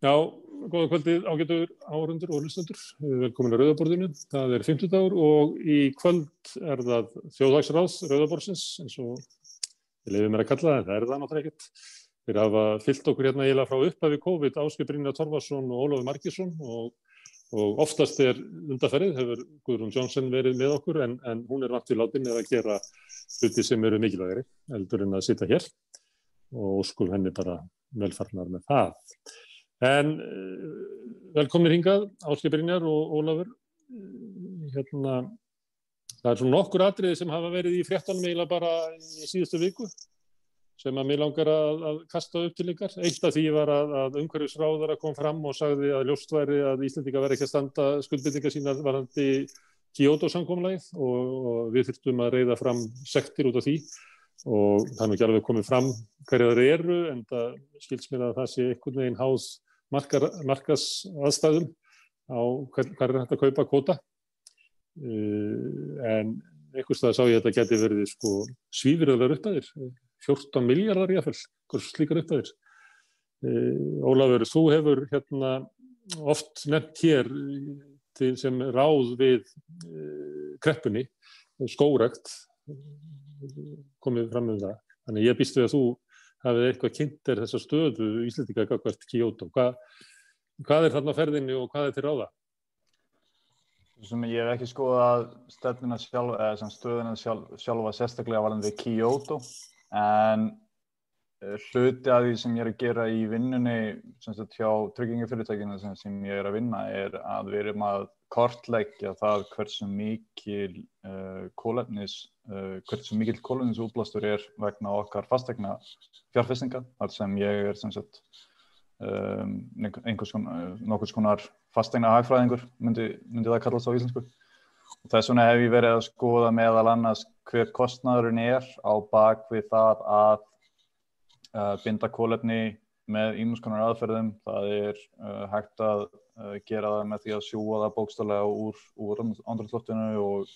Já, góða kvöldið ágættur árundur og hlustundur. Velkomin að Rauðaborðinu. Það er 50 dagur og í kvöld er það þjóðhagsráðs Rauðaborðsins eins og ég leiði mér að kalla það, en það er það náttúrulega ekkert. Við hafa fyllt okkur hérna eiginlega frá upphafi COVID, Áskei Brynja Torfarsson og Ólafur Markísson og, og oftast er undarferðið, hefur Guðrún Jónsson verið með okkur en, en hún er vant í látin með að gera hluti sem eru mikilvægri, eldur en að sitja hér og skum henni bara velfarnar með það. En uh, velkomnir hingað, Áskei Brynjar og Ólafur. Uh, hérna, það er svona nokkur atriði sem hafa verið í fréttanum eiginlega bara í síðustu viku sem að mér langar að, að kasta upp til ykkar. Eitt af því var að, að umhverfisráðara kom fram og sagði að ljóstværi að Íslandika verði ekki að standa skuldbyttinga sínar varandi Kyoto-samkomlæð og, og við þurftum að reyða fram sektir út af því og það er ekki alveg komið fram hverja það eru en það skils mér að það sé einhvern veginn háð markas aðstæðum á hver er hægt að kaupa kvota uh, en einhvers stað sá ég að þetta geti verið sko, svífiröðlar uppæðir 14 miljardar í aðfell hvers slíkar uppæðir uh, Ólafur, þú hefur hérna oft nefnt hér til sem ráð við kreppunni skórekt komið fram um það. Þannig ég býst við að þú hafið eitthvað kynnt er þessa stöðu Íslandika gagvart Kyoto. Hva, hvað er þarna ferðinni og hvað er til ráða? Ég hef ekki skoðað stöðuna sjálf, stöðuna sjálf, sjálfa sérstaklega varðandi Kyoto en hluti af því sem ég er að gera í vinnunni sagt hjá tryggingafyrirtækina sem, sem ég er að vinna er að við erum að kortleggja það hversu mikil uh, kólefnis, uh, hversu mikil kólefnisúblastur er vegna okkar fastegna fjárfestinga, þar sem ég er sem sagt um, einhvers konar, nokkur skonar fastegna hagfræðingur, myndi, myndi það kallast á íslensku. Og þess vegna hef ég verið að skoða meðal annars hver kostnæðurinn er á bakvið það að uh, binda kólefni með ímjömskonar aðferðum. Það er uh, hægt að uh, gera það með því að sjúa það bókstallega úr, úr andrumsloftinu og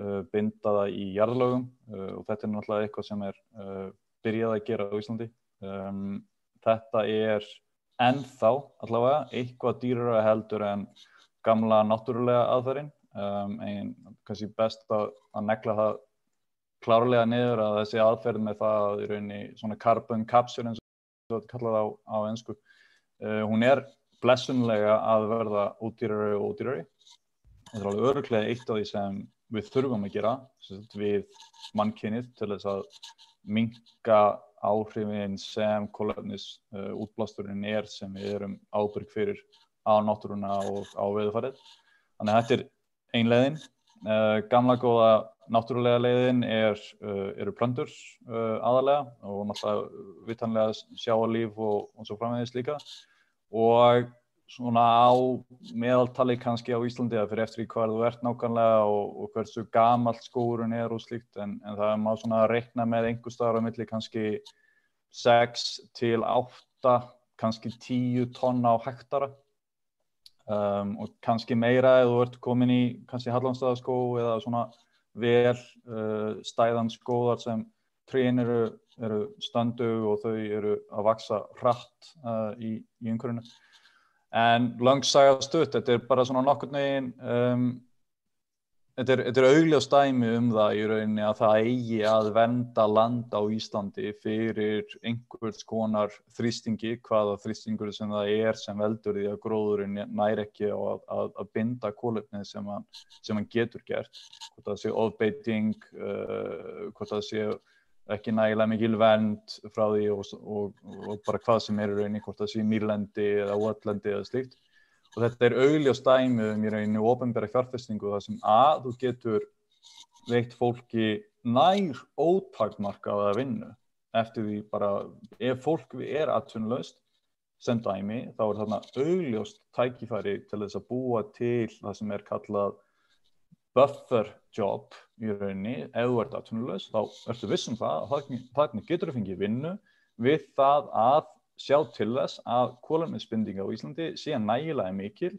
uh, binda það í jarðlögum og þetta er náttúrulega eitthvað sem er byrjað að gera á Íslandi. Um, þetta er ennþá allavega eitthvað dýrara heldur en gamla náttúrulega aðferðin um, en kannski best að, að negla það klárlega niður að þessi aðferð með það í rauninni svona carbon capture eins og þetta kallaði á, á ennsku uh, hún er blessunlega að verða útýrari og útýrari þetta er alveg öruglega eitt af því sem við þurfum að gera við mannkynnið til þess að minga áhrifin sem kólöfnis uh, útblásturinn er sem við erum ábyrg fyrir á náttúruna og á veðufarið. Þannig að þetta er ein leiðin. Uh, gamla góða náttúrulega leiðin er, uh, eru plöndur uh, aðalega og náttúrulega vitanlega sjáalíf og, og svo framvegis líka. Og svona á meðaltali kannski á Íslandi að fyrir eftir í hvað þú ert nákvæmlega og, og hversu gamalt skórun er og slíkt en, en það er má svona að rekna með einhver staðar á milli kannski 6 til 8 kannski 10 tonna á hektara. Um, og kannski meira ef þú ert komin í kannski hallandstæðaskó eða svona vel uh, stæðan skóðar sem tríin eru, eru standu og þau eru að vaksa hratt uh, í, í umhverjunu en langsaga stutt, þetta er bara svona nokkur negin um, þetta er, er augljóðs dæmi um það í rauninni að það eigi að venda land á Íslandi fyrir einhvers konar þrýstingi, hvaða þrýstingur sem það er sem veldur því að gróðurinn nær ekki á að, að, að binda kólöfnið sem, sem hann getur gert hvort það sé ofbeiting uh, hvort það sé ekki nægilega mikil vend frá því og, og, og bara hvað sem er í rauninni, hvort það sé mýrlendi eða óallendi eða slíkt. Og þetta er auðljós dæmið um í rauninni ofinbæra fjárfestingu þar sem að þú getur veikt fólki nær ótakmarkaða vinnu eftir því bara ef fólk er aðtunlaust sem dæmi þá er þarna auðljóst tækifæri til þess að búa til það sem er kallað buffer job í rauninni, ef þú ert aðtunulegs þá ertu vissum það að þannig getur þú fengið vinnu við það að sjá til þess að kólumninsbindinga á Íslandi sé nægilega mikil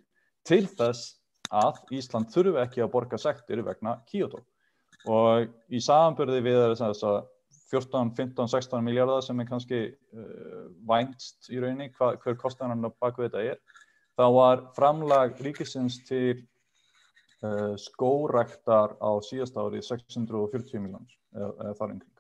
til þess að Ísland þurfu ekki að borga sektir vegna Kyoto og í samanbyrði við þess að 14, 15, 16 miljardar sem er kannski uh, vænst í rauninni, hva, hver kostnaðan bak við þetta er, þá var framlag ríkisins til uh, skórektar á síðast ári 640 miljónir eða þar yngring.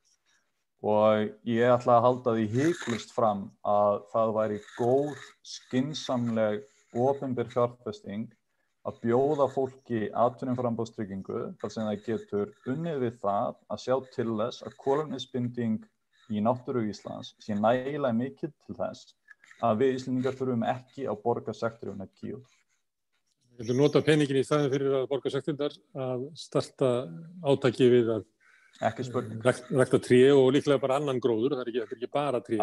Og ég ætla að halda því hygglust fram að það væri góð, skinsamleg, ofinbyr fjárfesting að bjóða fólki atvinnum frambóðstryggingu þar sem það getur unnið við það að sjá til þess að kolonisbinding í náttúru Íslands sé nægilega mikill til þess að við Íslandingar þurfum ekki að borga sektorum með kíu. Þú vilja nota peningin í staðin fyrir að borga sektorindar að starta átaki við að Ekki spurning. Rækta trí og líklega bara annan gróður, það er ekki, ekki bara trí.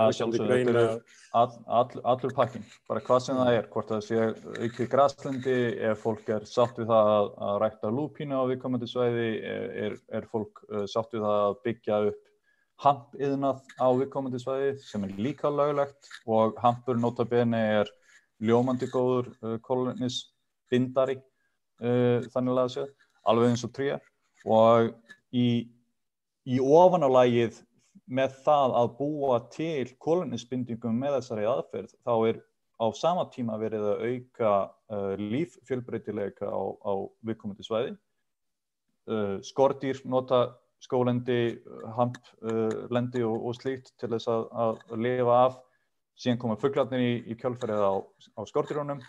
All, all, allur pakkin, bara hvað sem það er, hvort það sé ekki græslendi, ef fólk er sátt við það að, að rækta lúpínu á viðkomandi sveiði, er, er fólk uh, sátt við það að byggja upp hampiðnað á viðkomandi sveiði sem er líka löglegt og hampur notabene er ljómandi góður uh, kolonisbindari uh, þannig að það sé, alveg eins og trí og í í ofanálægið með það að búa til kolonisbindingum með þessari aðferð þá er á sama tíma verið að auka uh, líffjölbreytileika á, á viðkomandi svæði. Uh, skordýr nota skólendi, hamplendi uh, og, og slíkt til þess að, að lifa af. Síðan koma fugglarnir í, í kjölferðið á, á skordýrónum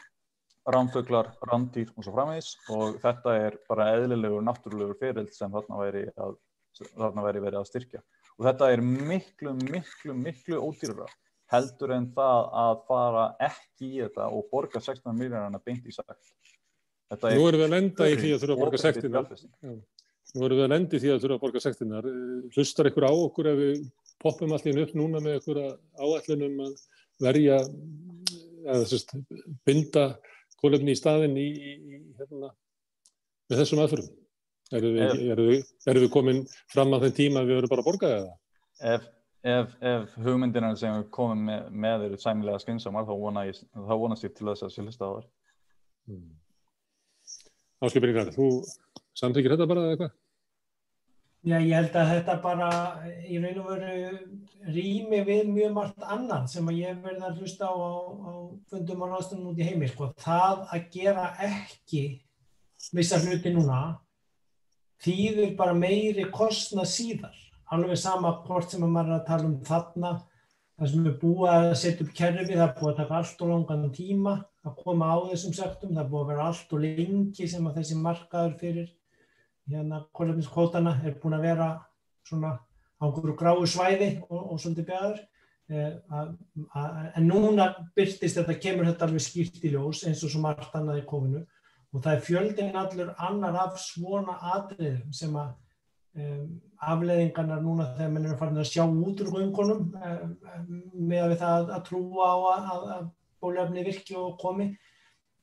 ránfuglar, rándýr og svo framvegis. Og þetta er bara eðlilegur, náttúrulegur fyrild sem þarna væri að þarna væri verið að styrkja. Og þetta er miklu, miklu, miklu ódýrra heldur en það að fara ekki í þetta og borga 16 miljónarna beint í sagt Nú erum við að lenda í því að þurfa að borga 16 Nú erum við að lenda í því að þurfa að borga 16 hlustar ykkur á okkur ef við poppum allir upp núna með ykkur áætlunum að verja eða sérst binda kólefni í staðin í, í, í hérna, með þessum aðförum Erum við, er við, er við komin fram á þenn tíma að við verðum bara að borga það? Ef, ef, ef hugmyndina sem við komum með, með eru sæmilega skynnsamar þá vonast ég til þess að sé hlusta á þar. Hmm. Áskipinningar, þú samþykir þetta bara eða eitthvað? Já, ég held að þetta bara í raun og veru rými við mjög margt annan sem að ég verði að hlusta á, á, á fundum á náttúrulega út í heimi. Sko. Það að gera ekki vissa hluti núna þýðir bara meiri kostna síðar. Alveg sama hvort sem maður er að tala um þarna það sem er búið að setja upp kerfi það er búið að taka allt og langan tíma að koma á þessum sektum það er búið að vera allt og lengi sem að þessi markaður fyrir hérna kólefniskvótana er búin að vera svona á einhverju gráu svæði og, og svolítið beður eh, en núna byrtist þetta kemur þetta alveg skýrt í ljós eins og svo margt annað í kofinu og það er fjöldin allur annar af svona atriðum sem að um, afleðingarnar núna þegar mann er að fara að sjá út úr göngunum um, með að við það að trúa á að, að, að bólöfni virki og komi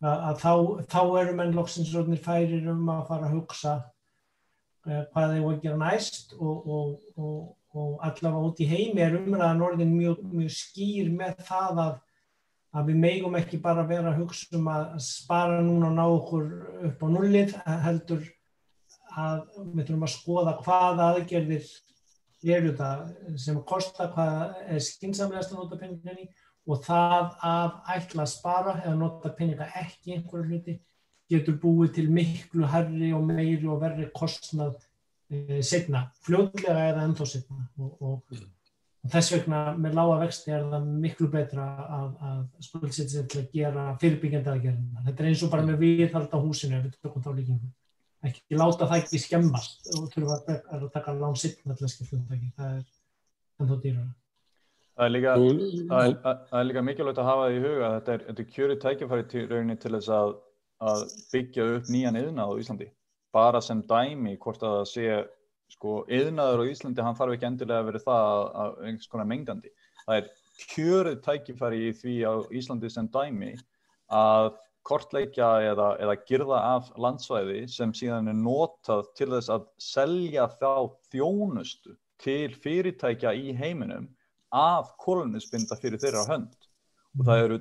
að, að þá, þá eru menn loksinsróðnir færir um að fara að hugsa uh, hvað þeir voru að gera næst og, og, og, og allavega út í heimi er umræðan orðin mjög, mjög skýr með það að að við megum ekki bara vera að hugsa um að spara núna og ná okkur upp á nullið heldur að við þurfum að skoða hvaða aðgerðir eru það sem kostar, hvað er skinsamlegast að nota peninginni og það að ætla að spara eða nota peninga ekki einhverju hluti getur búið til miklu herri og meiri og verri kostnað e, segna, fljóðlega eða ennþá segna og, og og þess vegna með lága vexti er það miklu betra að, að skuldsetja sér til að gera fyrirbyggjandi aðgerðina. Þetta er eins og bara með viðhald á húsinu ef við tökum þá líkingu. Ekki láta það ekki skemmast og þurfa að, að taka lán sittna til að skilja það ekki. Það er ennþá dýrara. Það er líka, það er, það er líka mikilvægt að hafa það í huga að þetta er, er kjörið tækifæri til rauninni til þess að, að byggja upp nýjan yðnað á Íslandi. Bara sem dæmi hvort að það sé sko, yðnaður á Íslandi, hann þarf ekki endilega að vera það að einhvers konar mengandi. Það er kjörið tækifæri í því á Íslandi sem dæmi að kortleikja eða, eða girða af landsvæði sem síðan er notað til þess að selja þá þjónustu til fyrirtækja í heiminum af kolonisbynda fyrir þeirra hönd. Og það eru,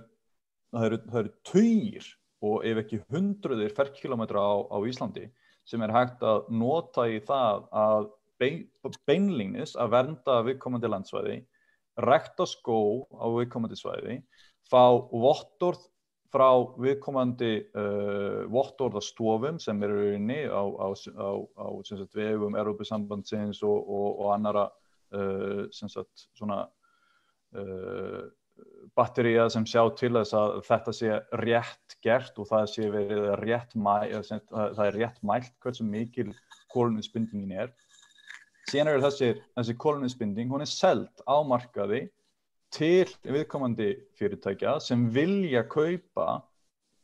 það eru, það eru töyir og ef ekki hundruðir ferrkilometra á, á Íslandi sem er hægt að nota í það að bein, beinlínis að vernda viðkomandi landsvæði, rekta skó á viðkomandi svæði, fá vottorð frá viðkomandi uh, vottorðastofum sem eru inni á, á, á, á sagt, vegum Európusambandsins og, og, og annara uh, sagt, svona uh, batteríja sem sjá til þess að þetta sé rétt gert og það sé verið rétt mælt, það er rétt mælt hversu mikil kóluninsbindingin er. Síðan er þessi, þessi kóluninsbinding, hún er seld á markaði til viðkomandi fyrirtækja sem vilja kaupa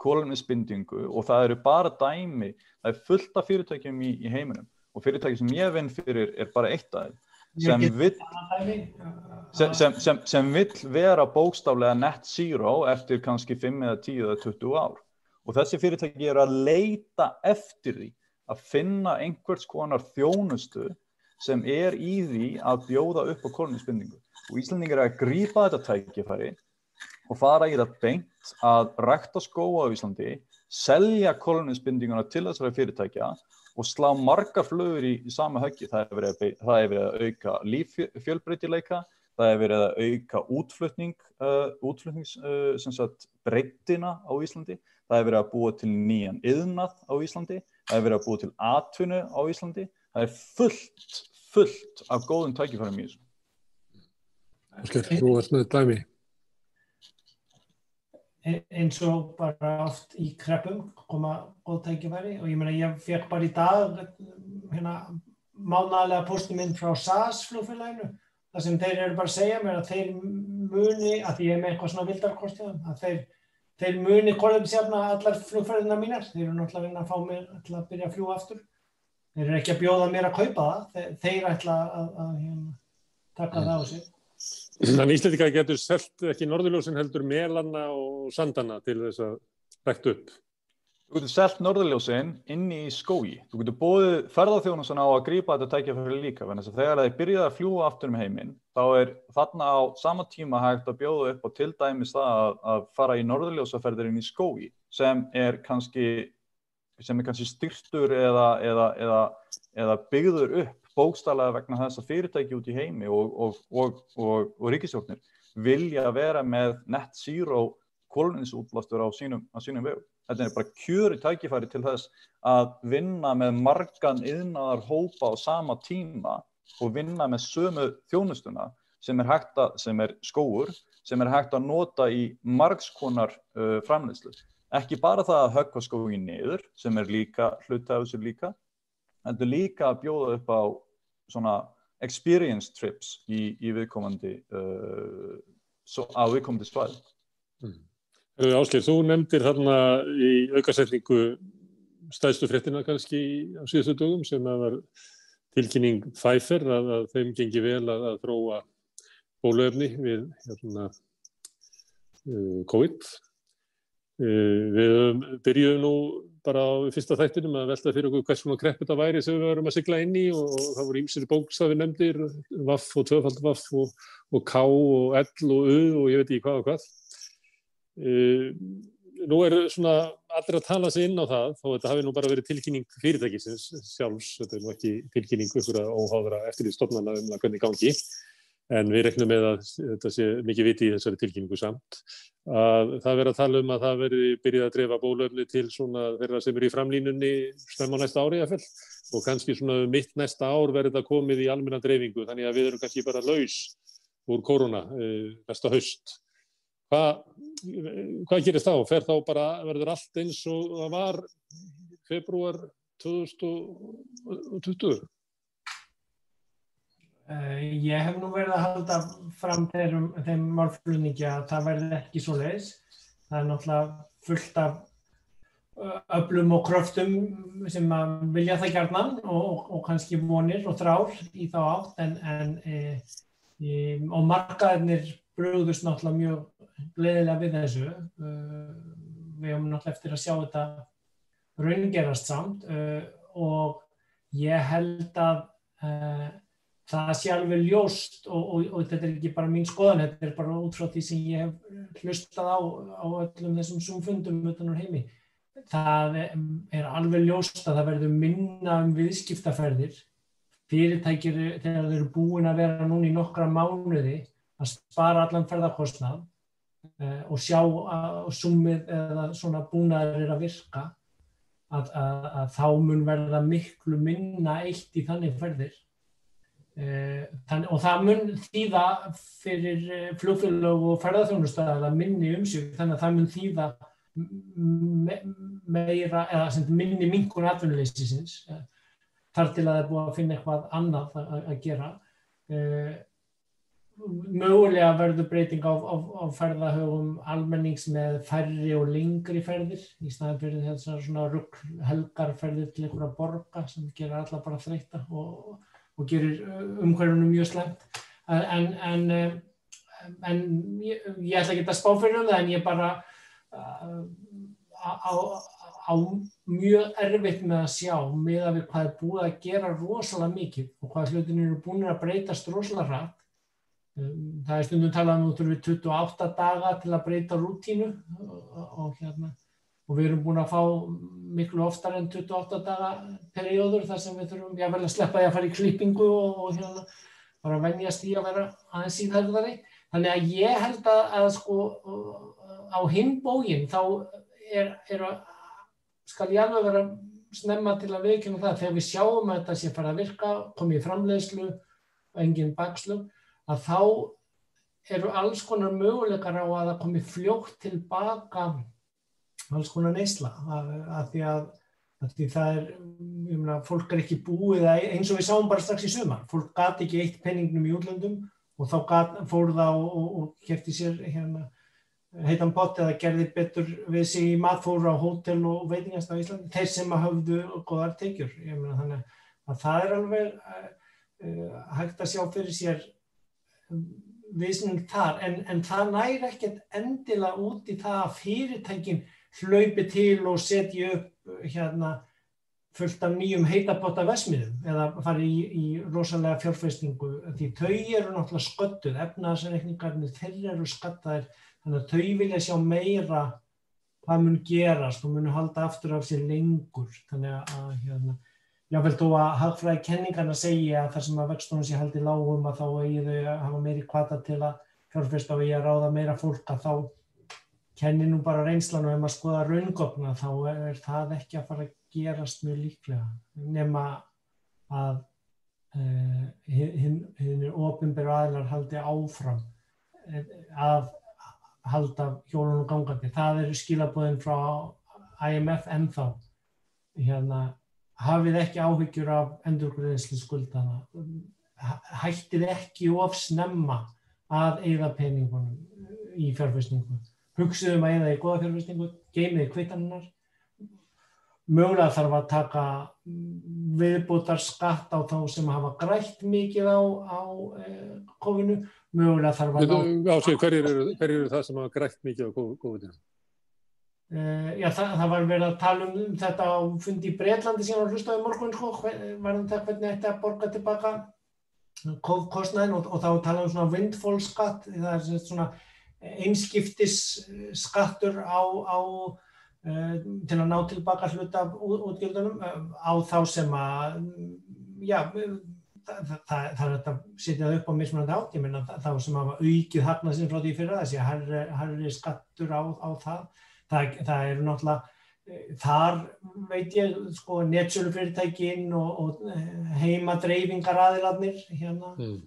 kóluninsbindingu og það eru bara dæmi, það er fullt af fyrirtækjum í, í heiminum og fyrirtæki sem ég vinn fyrir er bara eitt af þeim sem vill sem, sem, sem, vill vera bókstaflega net zero eftir kannski 5 eða 10 eða 20 ár. Og þessi fyrirtæki eru að leita eftir því að finna einhvers konar þjónustu sem er í því að bjóða upp á kolonisbindingu og Íslandingar er að grípa þetta tækifæri og fara í þetta beint að rækta skóa á Íslandi selja kolonisbindinguna til þessari fyrirtækja og slá margar flögur í, í sama höggi. Það hefur verið, verið að auka líffjölbreytileika, það hefur verið að auka útflutning, uh, útflutningsbreytina uh, á Íslandi, það hefur verið að búa til nýjan yðnað á Íslandi, það hefur verið að búa til atvinnu á Íslandi. Það er fullt, fullt af góðum tækifærum í þessu. Þú varst með dæmi. Eins og bara oft í kreppum koma góð tækifæri. Og ég meina ég fekk bara í dag hérna mánalega postum inn frá SAS flugfélaginu þar sem þeir eru bara að segja mér að þeir muni, að ég er með eitthvað svona vildarkostið að þeir, þeir muni kolumsjafna allar flugfæðina mínar. Þeir eru náttúrulega að fá mér að byrja að fljúa aftur. Þeir eru ekki að bjóða mér að kaupa það. Þeir, þeir ætla að, að, að hérna, taka það á sig Þannig Íslandika getur selt ekki norðurljósin heldur melanna og sandana til þess að rekta upp. Þú getur selt norðurljósin inni í skói. Þú getur bóðið ferðarþjónusan á að grípa þetta tækjafæri líka. Þannig að þegar það er byrjað að fljúa aftur um heiminn, þá er þarna á sama tíma hægt að bjóða upp og til dæmis það að, að fara í norðurljósaferðir inn í skói sem er kannski, kannski styrtur eða, eða, eða, eða byggður upp bókstælega vegna þess að fyrirtæki út í heimi og, og, og, og ríkisjóknir vilja vera með net zero kóluninsútblastur á sínum, sínum vegu. Þetta er bara kjöri tækifæri til þess að vinna með margan yðnaðar hópa á sama tíma og vinna með sömu þjónustuna sem er, að, sem er skóur, sem er hægt að nota í margskonar uh, framleyslu. Ekki bara það að höggva skói niður, sem er líka af þessu líka, en þetta líka að bjóða upp á svona experience trips í, í viðkomandi uh, so, á viðkomandi svæð mm. Ásker, þú nefndir þarna í aukasetningu stæðstu fréttina kannski á síðastu dögum sem að var tilkynning Pfeiffer að, að þeim gengi vel að, að þróa bólöfni við hérna, uh, COVID uh, Við byrjuðum nú bara á fyrsta þættinum að velta fyrir okkur hvers svona krepp þetta væri sem við varum að sigla inn í og, og það voru ímsir bókstafi nefndir, vaff og tvöfald vaff og, og ká og ell og u og ég veit ekki hvað og hvað. Uh, nú er svona allir að tala sig inn á það þó þetta hafi nú bara verið tilkynning fyrirtækisins sjálfs, þetta er nú ekki tilkynning ykkur að óháðra eftir því stofnana um að hvernig gangi en við reknum með að þetta sé mikið viti í þessari tilkynningu samt að það verður að tala um að það verður byrjið að drefa bólöfni til svona þeirra sem eru í framlínunni snemma næsta ári eða fell og kannski svona mitt næsta ár verður það komið í almenna dreifingu þannig að við erum kannski bara laus úr korona e, næsta haust. Hva, hvað gerist þá? Fer þá bara, verður allt eins og það var februar 2020? Uh, ég hef nú verið að halda fram þeim, þeim málflutningi að það verði ekki svo leiðis. Það er náttúrulega fullt af öflum og kröftum sem vilja það gerðnan og, og, og kannski vonir og þrár í þá átt en, en e, e, og markaðinir brúðust náttúrulega mjög gleðilega við þessu. Uh, við höfum náttúrulega eftir að sjá þetta raungerast samt og ég held að það sé alveg ljóst og, og, og þetta er ekki bara mín skoðan, þetta er bara út frá því sem ég hef hlustað á, á öllum þessum sumfundum utan á heimi. Það er alveg ljóst að það verður minna um viðskiptaferðir fyrirtækir þegar þeir eru búin að vera núna í nokkra mánuði að spara allan ferðarkostnað uh, og sjá að summið eða svona búnaður er að virka að, að, að þá mun verða miklu minna eitt í þannig ferðir þann, og það mun þýða fyrir eh, flugfélög og ferðarþjónustæða minni umsug þannig að það mun þýða me, meira eða minni minkun atvinnuleysisins þar til að það er búið að finna eitthvað annað að, að gera. Mögulega verður breyting á, á, á ferðahöfum almennings með færri og lengri ferðir í staðan fyrir þessar svona rugg helgarferðir til einhverja borga sem gerir alla bara þreita og, og gerir umhverjunum mjög slemt en, en, en ég, ég ætla ekki að spá fyrir um það en ég bara uh, á, á mjög erfitt með að sjá með að við hvað er búið að gera rosalega mikið og hvað hlutin eru búin að breytast rosalega rætt Um, það er stundum talað um út við 28 daga til að breyta rútínu og, og, hérna, og við erum búin að fá miklu oftar en 28 daga perióður þar sem við þurfum jáfnvel að sleppa því að fara í klippingu og, og hérna, bara venjast í að vera aðeins síðhærðari. Þannig að ég held að, að sko á hinn bógin þá er, er að, skal ég alveg vera snemma til að viðkjöna það þegar við sjáum að þetta sé fara að virka, komið í framleiðslu og enginn bakslug að þá eru alls konar möguleikar á að það komi fljótt tilbaka alls konar neysla. Að því að, að því það er, ég meina, fólk er ekki búið að, eins og við sáum bara strax í sumar, fólk gati ekki eitt penningnum í útlöndum og þá gat, fór það og, og, og kæfti sér hérna heitan pott eða gerði betur við sig í matfóru á hótel og veitingast á Íslandi, þeir sem að hafðu goðar teikjur, ég meina þannig að það er alveg uh, hægt að sjá fyrir sér viðsynning þar. En, en það næri ekkert endilega út í það að fyrirtækin hlaupi til og setja upp hérna fullt af nýjum heitabotta vesmiðum eða fari í, í rosalega fjárfæstingu því þau eru náttúrulega sköttuð efnaðsreikningarnir þeir eru skattaðir þannig að þau vilja sjá meira hvað mun gerast og mun halda aftur af sér lengur. Þannig að hérna jáfnveil þó að hagfræði kenningarna segja að þar sem að vextunum sé haldið lágum að þá eigi þau að hafa meiri kvata til að á að ég að ráða meira fólk að þá kenni nú bara reynslan og ef maður skoða raungöfna þá er það ekki að fara að gerast mjög líklega nema að uh, hinn er ofinbæru aðlar haldi áfram eh, að halda hjólunum gangandi. Það eru skilabóðin frá IMF ennþá. Hérna hafið ekki áhyggjur af endurgruðinslu skuldana hættið ekki of snemma að eigða peningunum í fjárfæsningu hugsiðum að eigða í goða fjárfæsningu geimiði kvittanunnar mögulega þarf að taka viðbútar skatt á þá sem hafa grætt mikið á, á eh, kofinu mögulega þarf að Hverjir eru, hver eru það sem hafa grætt mikið á kofinu? Uh, já, það, það var verið að tala um þetta á fundi í Breitlandi sem var hlustaði morgun sko, varðan það hvernig þetta að borga tilbaka kostnæðin og, og þá tala um svona windfall skatt, það er svona einskiptis skattur á, á uh, til að ná tilbaka hluta útgjöldunum uh, á þá sem að já, það, það, það er að setja það upp á mismunandi átt, ég menna þá sem að aukið hafna sem frá því fyrir þessi, herri skattur á, á það. Það, það eru náttúrulega eh, þar veit ég sko netsölufyrirtækin og, og eh, heimadreyfingar aðiladnir hérna. Mm.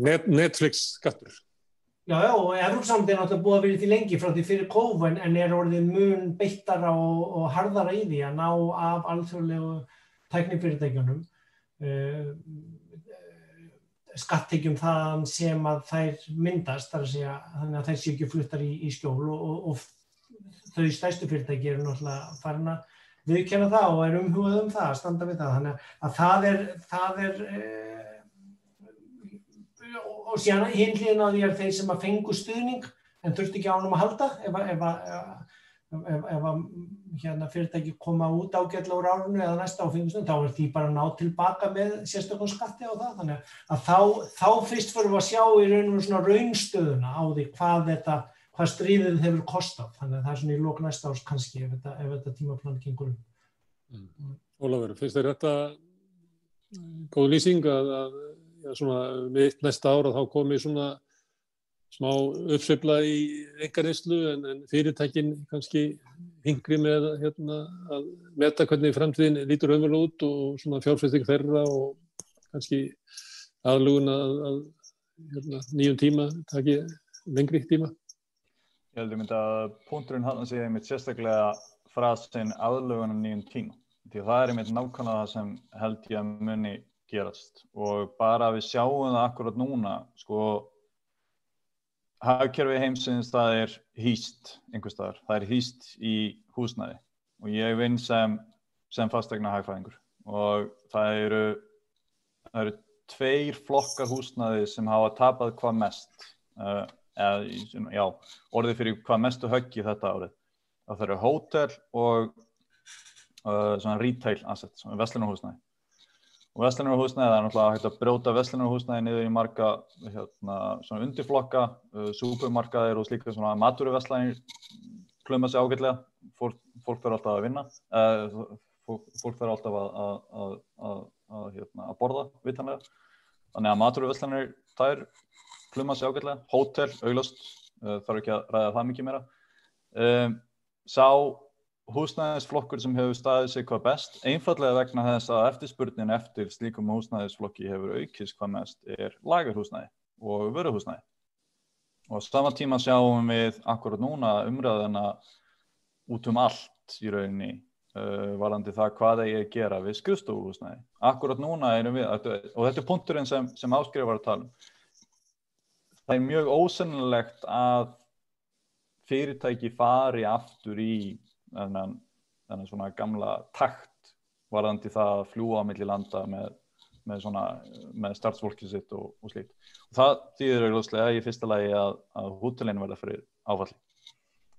Net, Netflix skattur Já, já, og Európsamt er náttúrulega búið að vera til lengi frá því fyrir kófun en er orðið mun beittara og, og harðara í því að ná af alþjóðlegu tæknifyrirtækjunum. Uh, skattekjum það sem að þær myndast að segja þannig að þær séu ekki fluttar í, í skjól og, og, og þau stæstu fyrirtæki eru náttúrulega farin að viðkjöna það og er umhugað um það að standa við það. Þannig að það er, það er eh, og síðan hinliðin á því er þeir sem að fengu stuðning en þurfti ekki ánum að halda ef að, ef að ef, ef að hérna, fyrirtæki koma út ágætla úr árunni eða næsta áfengustunum þá er því bara að ná tilbaka með sérstökum skatti á það. Þannig að þá, þá fyrst fyrir að sjá í raun og svona raunstöðuna á því hvað þetta hvað stríðið hefur kostað. Þannig að það er svona í lók næsta árs kannski ef þetta, þetta tímaplan gengur um mm. Ólafur, finnst þér þetta góð lýsing að, að svona mitt næsta ára þá komi svona smá uppsveifla í engarnislu en, en fyrirtækin kannski hingri með hérna, að meta hvernig framtíðin lítur ömul út og svona fjárfæsting þeirra og kannski aðlugun að, að hérna, nýjum tíma taki lengri tíma. Ég held að mynda að punkturinn hann sé einmitt sérstaklega frasin aðlugun að nýjum tíma. Því það er einmitt nákvæmlega það sem held ég að muni gerast. Og bara við sjáum það akkurat núna sko hagkerfi heimsins það er hýst einhver staðar, það er hýst í húsnæði. Og ég vinn sem, sem fastegna hagfæðingur og það eru, það eru tveir flokkar húsnæði sem hafa tapað hvað mest uh, eða, já, orðið fyrir hvað mestu höggi þetta árið. Það eru hótel og uh, retail asset, vestlunarhúsnæði og vestlunarhúsnæði, það er náttúrulega hægt að brjóta vestlunarhúsnæði niður í marga hérna, svona undirflokka, uh, supermarkaðir og slíka svona maturuveslæðir klöma sig ágætlega, fólk, fólk þarf alltaf að vinna, uh, fólk, fólk þarf alltaf að, að, að, að hérna, borða vitanlega, þannig að maturuveslæðir þær klöma sig ágætlega, hótel, auglast, uh, þarf ekki að ræða það mikið meira. Um, sá húsnæðisflokkur sem hefur staðið sig hvað best, einfallega vegna þess að eftirspurnin eftir slíkum húsnæðisflokki hefur aukist hvað mest er lagarhúsnæði og vöruhúsnæði. Og á sama tíma sjáum við akkurat núna umræðina út um allt í rauninni uh, varandi það hvað það að gera við skrifstofuhúsnæði. Akkurat núna erum við, og þetta er punkturinn sem, sem áskrifar var að tala um, það er mjög ósennilegt að fyrirtæki fari aftur í þennan, þennan svona gamla takt varðandi það að fljúa á milli landa með, með, með startsfólkið sitt og, og slíkt. Og það þýðir auðvitað í fyrsta lagi að, að húteleinu verða fyrir áfalli.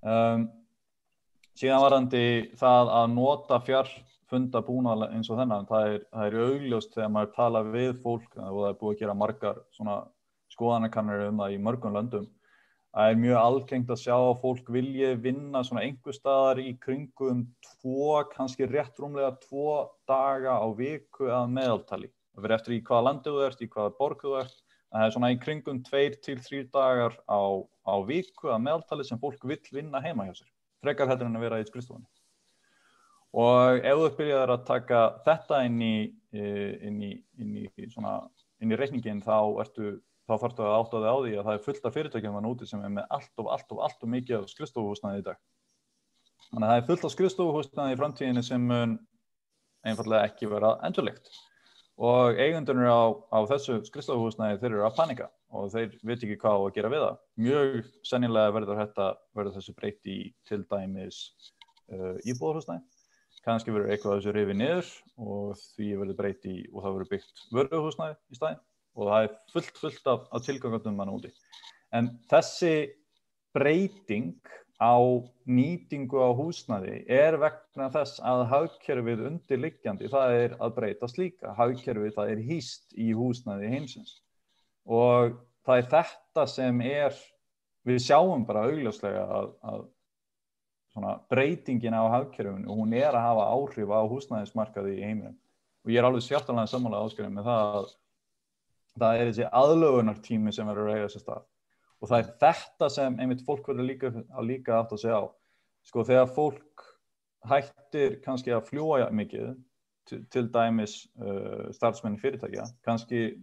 Um, síðan varðandi það að nota fjarfunda búna eins og þennan, það er, það er augljóst þegar maður tala við fólk og það er búið að gera margar skoðanakannir um það í mörgum löndum Það er mjög algengt að sjá að fólk vilji vinna svona einhver staðar í kringum tvo, kannski rétt rúmlega tvo daga á viku að meðaltali. Það verður eftir í hvaða landu þú ert, í hvaða borgu þú ert. Það er svona í kringum tveir til þrjú dagar á, á viku að meðaltali sem fólk vill vinna heima hjá sér. Frekar heldur en að vera í skristofunni. Og ef þú byrjaður að taka þetta inn í, eh, inn í, inn í, inn í reikningin þá ertu þá þarfstu að átta þig á því að það er fullt af fyrirtækjum þannig úti sem er með allt og allt og allt og mikið skrifstofuhúsnaði í dag. Þannig að það er fullt af skrifstofuhúsnaði í framtíðinu sem mun einfallega ekki vera endurlegt. Og eigundunir á, á þessu skrifstofuhúsnaði þeir eru að panika og þeir veit ekki hvað á að gera við það. Mjög sennilega verður, þetta, verður þessu breyti til dæmis uh, íbúðarhúsnaði. Kannski verður eitthvað þessu rifið niður og því verður breyti og það verður byggt vörðuhúsnaði í staðin og það er fullt, fullt af, af tilgangandum mann úti. En þessi breyting á nýtingu á húsnaði er vegna þess að hagkerfið undirliggjandi, það er að breytast líka. Hagkerfið það er hýst í húsnaði heimsins og það er þetta sem er, við sjáum bara augljóslega að, að breytingin á hagkerfinu og hún er að hafa áhrif á húsnaðismarkaði í heiminum og ég er alveg sjartalega samanlega áskrifin með það að það er þessi aðlögunartími sem verður að eiga sér stað. Og það er þetta sem einmitt fólk verður líka líka aftur að segja á. Sko þegar fólk hættir kannski að fljúa mikið til, til dæmis uh, starfsmenn fyrirtækja kannski,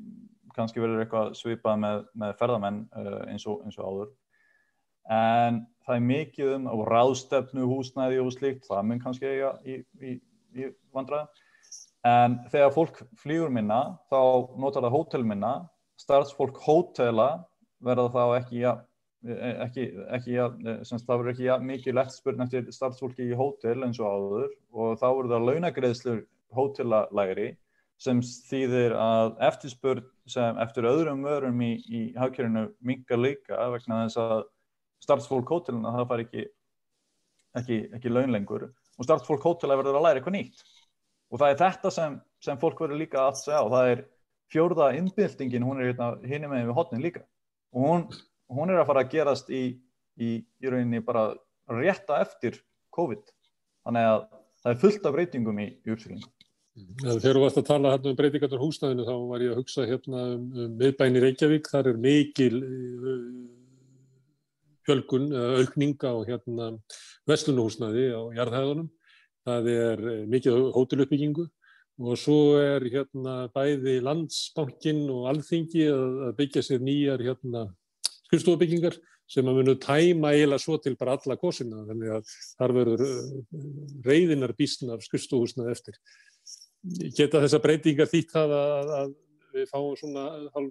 kannski verður eitthvað svipað með, með ferðamenn uh, eins, og, eins og áður. En það er mikið um ráðstefnu húsnæði og slíkt það mun kannski eiga í, í, í vandræðum En þegar fólk flýgur minna, þá notar það hótel minna, starfsfólk hótela verða þá ekki, ja, ekki, ekki ja, semst, það verður ekki ja, mikið lett spurn eftir starfsfólki í hótel eins og áður. Og þá verður það launagreðslur hótelalægri sem þýðir að eftirspurn sem eftir öðrum vörum í, í hafkjörinu mingar líka vegna þess að starfsfólk hótelina það far ekki, ekki, ekki launlengur og starfsfólk hótela verður að læra eitthvað nýtt og það er þetta sem, sem fólk verður líka að segja og það er fjórða innbyltingin, hún er hérna hinni með við hotnin líka. Og hún, hún er að fara að gerast í, í, í rauninni bara rétta eftir COVID. Þannig að það er fullt af breytingum í, uppsýlingum Þegar þú varst að tala hérna um breytingarnar húsnæðinu þá var ég að hugsa hérna um, um miðbæni Reykjavík, þar er mikil uh, fjölgun, uh, aukninga og hérna veslunuhúsnæði á jarðhæðunum. Það er uh, mikið hóteluppbyggingu og svo er hérna bæði landsbankin og alþingi að, að byggja sér nýjar hérna skrifstofabyggingar sem að munu tæma eiginlega svo til bara alla kosina þannig að þar verður reyðinar bísnar skrifstofhúsnað eftir. Geta þessa breytingar þýtt það að, að við fáum svona,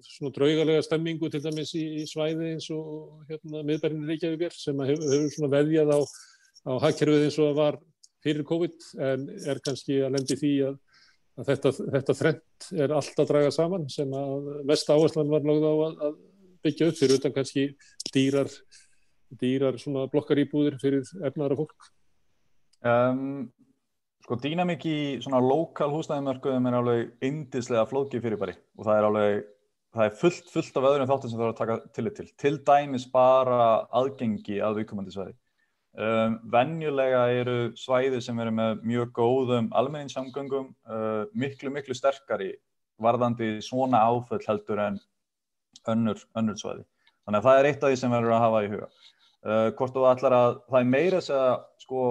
svona draugalega stemmingu til dæmis í, í svæði eins og hérna miðbærinni Reykjavík sem hefur, hefur svona veðjað á, á hakkerfið eins og það var fyrir COVID en er kannski að lendi því að, að þetta, þetta þrent er allt að draga saman sem að mest áherslan var lagð á að, að byggja upp fyrir utan kannski dýrar, dýrar blokkarýbúðir fyrir efnaðara fólk. Um, Sko dýnamík í svona lokal húsnæðumörkuðum er alveg indislega flókið fyrirbæri og það er alveg, það er fullt, fullt af öðrum þáttum sem það er að taka tillit til. Til dæmis bara aðgengi að viðkomandi svæði. Um, venjulega eru svæði sem eru með mjög góðum almenningssamgöngum uh, miklu, miklu sterkari varðandi svona áföll heldur en önnur, önnur svæði. Þannig að það er eitt af því sem verður að hafa í huga. Uh, hvort þú ætlar að, það er meira að segja, sko,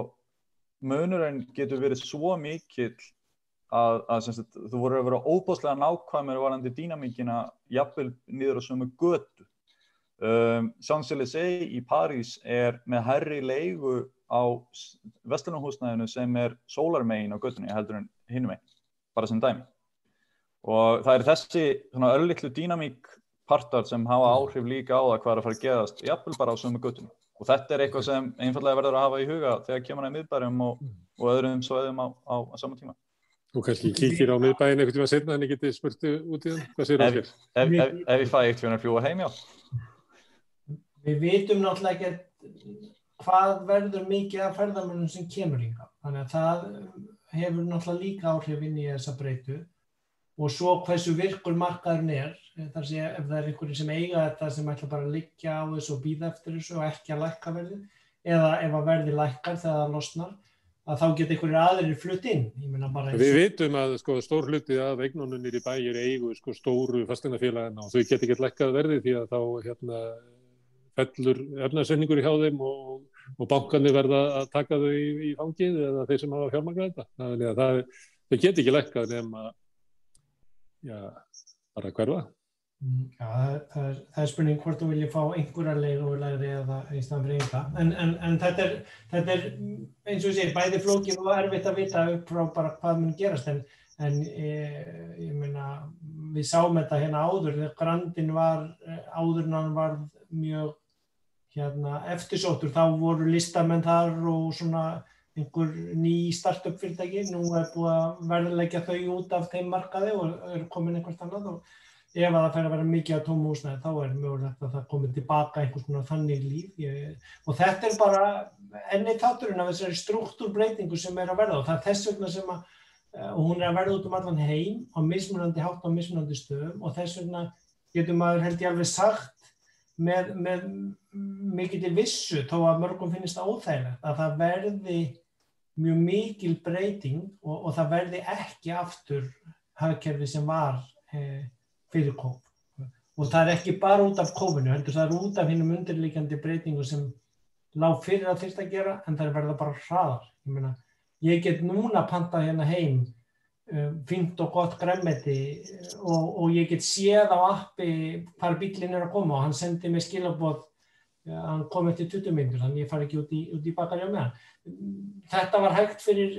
munurinn getur verið svo mikill að, að sagt, þú voru að vera óbáslega nákvæmur varandi dýnamíkina jafnvel niður á sömu götu. Um, Champs-Élysées í París er með herri leigu á vestlunarhúsnæðinu sem er sólarmegin á götunni heldur en hinum einn, bara sem dæmi. Og það er þessi örlittlu dýnamík partar sem hafa áhrif líka á það hvað er að fara að geðast, jafnvel bara á sömu götunni og þetta er eitthvað sem einfallega verður að hafa í huga þegar kemur það í miðbærum og, og öðrum svoðum á, á, á saman tíma. Og kannski kíkir á miðbærin eitthvað tíma setna en ég geti spurtu út í það, hvað sér það þér? Ef, ég fæ eitt að fljúa heim, já. Við vitum náttúrulega ekki hvað verður mikið af ferðarmennum sem kemur yngar, þannig að það hefur náttúrulega líka áhrif inn í þessa breytu. Og svo hversu virkur markaðurinn er þar sé ef það er einhverju sem eiga þetta sem ætla bara að liggja á þessu og býða eftir þessu og ekki að lækka verði eða ef að verði lækkar þegar það losnar að þá geta einhverjir aðrir flutt inn. Við vitum að sko, stór hluti af eignónunir í bæjir eigu sko, stóru fastegnafélagina og þau geta ekki lækkað verði því að þá hérna, fellur efnarsendingur í hjá þeim og, og bankanir verða að taka þau í, í fangið eða þeir sem hafa fjármangað þetta þannig að það, þau geta ekki lækkað nema já, bara hverfa Mm, já, það, það, er, það er spurning hvort þú vilja fá einhverja leigulegri eða í staðan fyrir einhverja. En, en, en þetta, er, þetta er eins og ég segi, bæði flókið og erfitt að vita upp frá bara hvað mun gerast. En, en ég, ég meina, við sáum þetta hérna áður, þegar grandin var, áðurnan var mjög hérna, eftirsóttur, þá voru listamenn þar og svona einhver ný startup fyrirtæki. Nú er búið að verðilegja þau út af þeim markaði og er komin einhvert annað og ef það fær að vera mikið á tómu húsnæði þá er mögulegt að það komið tilbaka einhvers konar þannig líf ég, og þetta er bara enni táturinn af þessari struktúrbreytingu sem er að verða og það er þess vegna sem að eh, og hún er að verða út um allan heim á mismunandi hátt á mismunandi stöðum og þess vegna getur maður held ég alveg sagt með, með mikið til vissu þó að mörgum finnist óþægilegt að það verði mjög mikil breyting og, og það verði ekki aftur hafkerfi sem var eh, fyrir kóp og það er ekki bara út af kópinu heldur það er út af hinnum undirleikandi breytingu sem lág fyrir að þurft að gera en það er verða bara hraðar. Ég, meina, ég get núna panta hérna heim um, fint og gott græmeti og, og ég get séð á appi hvað bílinn er að koma og hann sendi mig skilabóð hann kom eftir 20 minnur þannig ég far ekki út í, í bakarja með hann. Þetta var hægt fyrir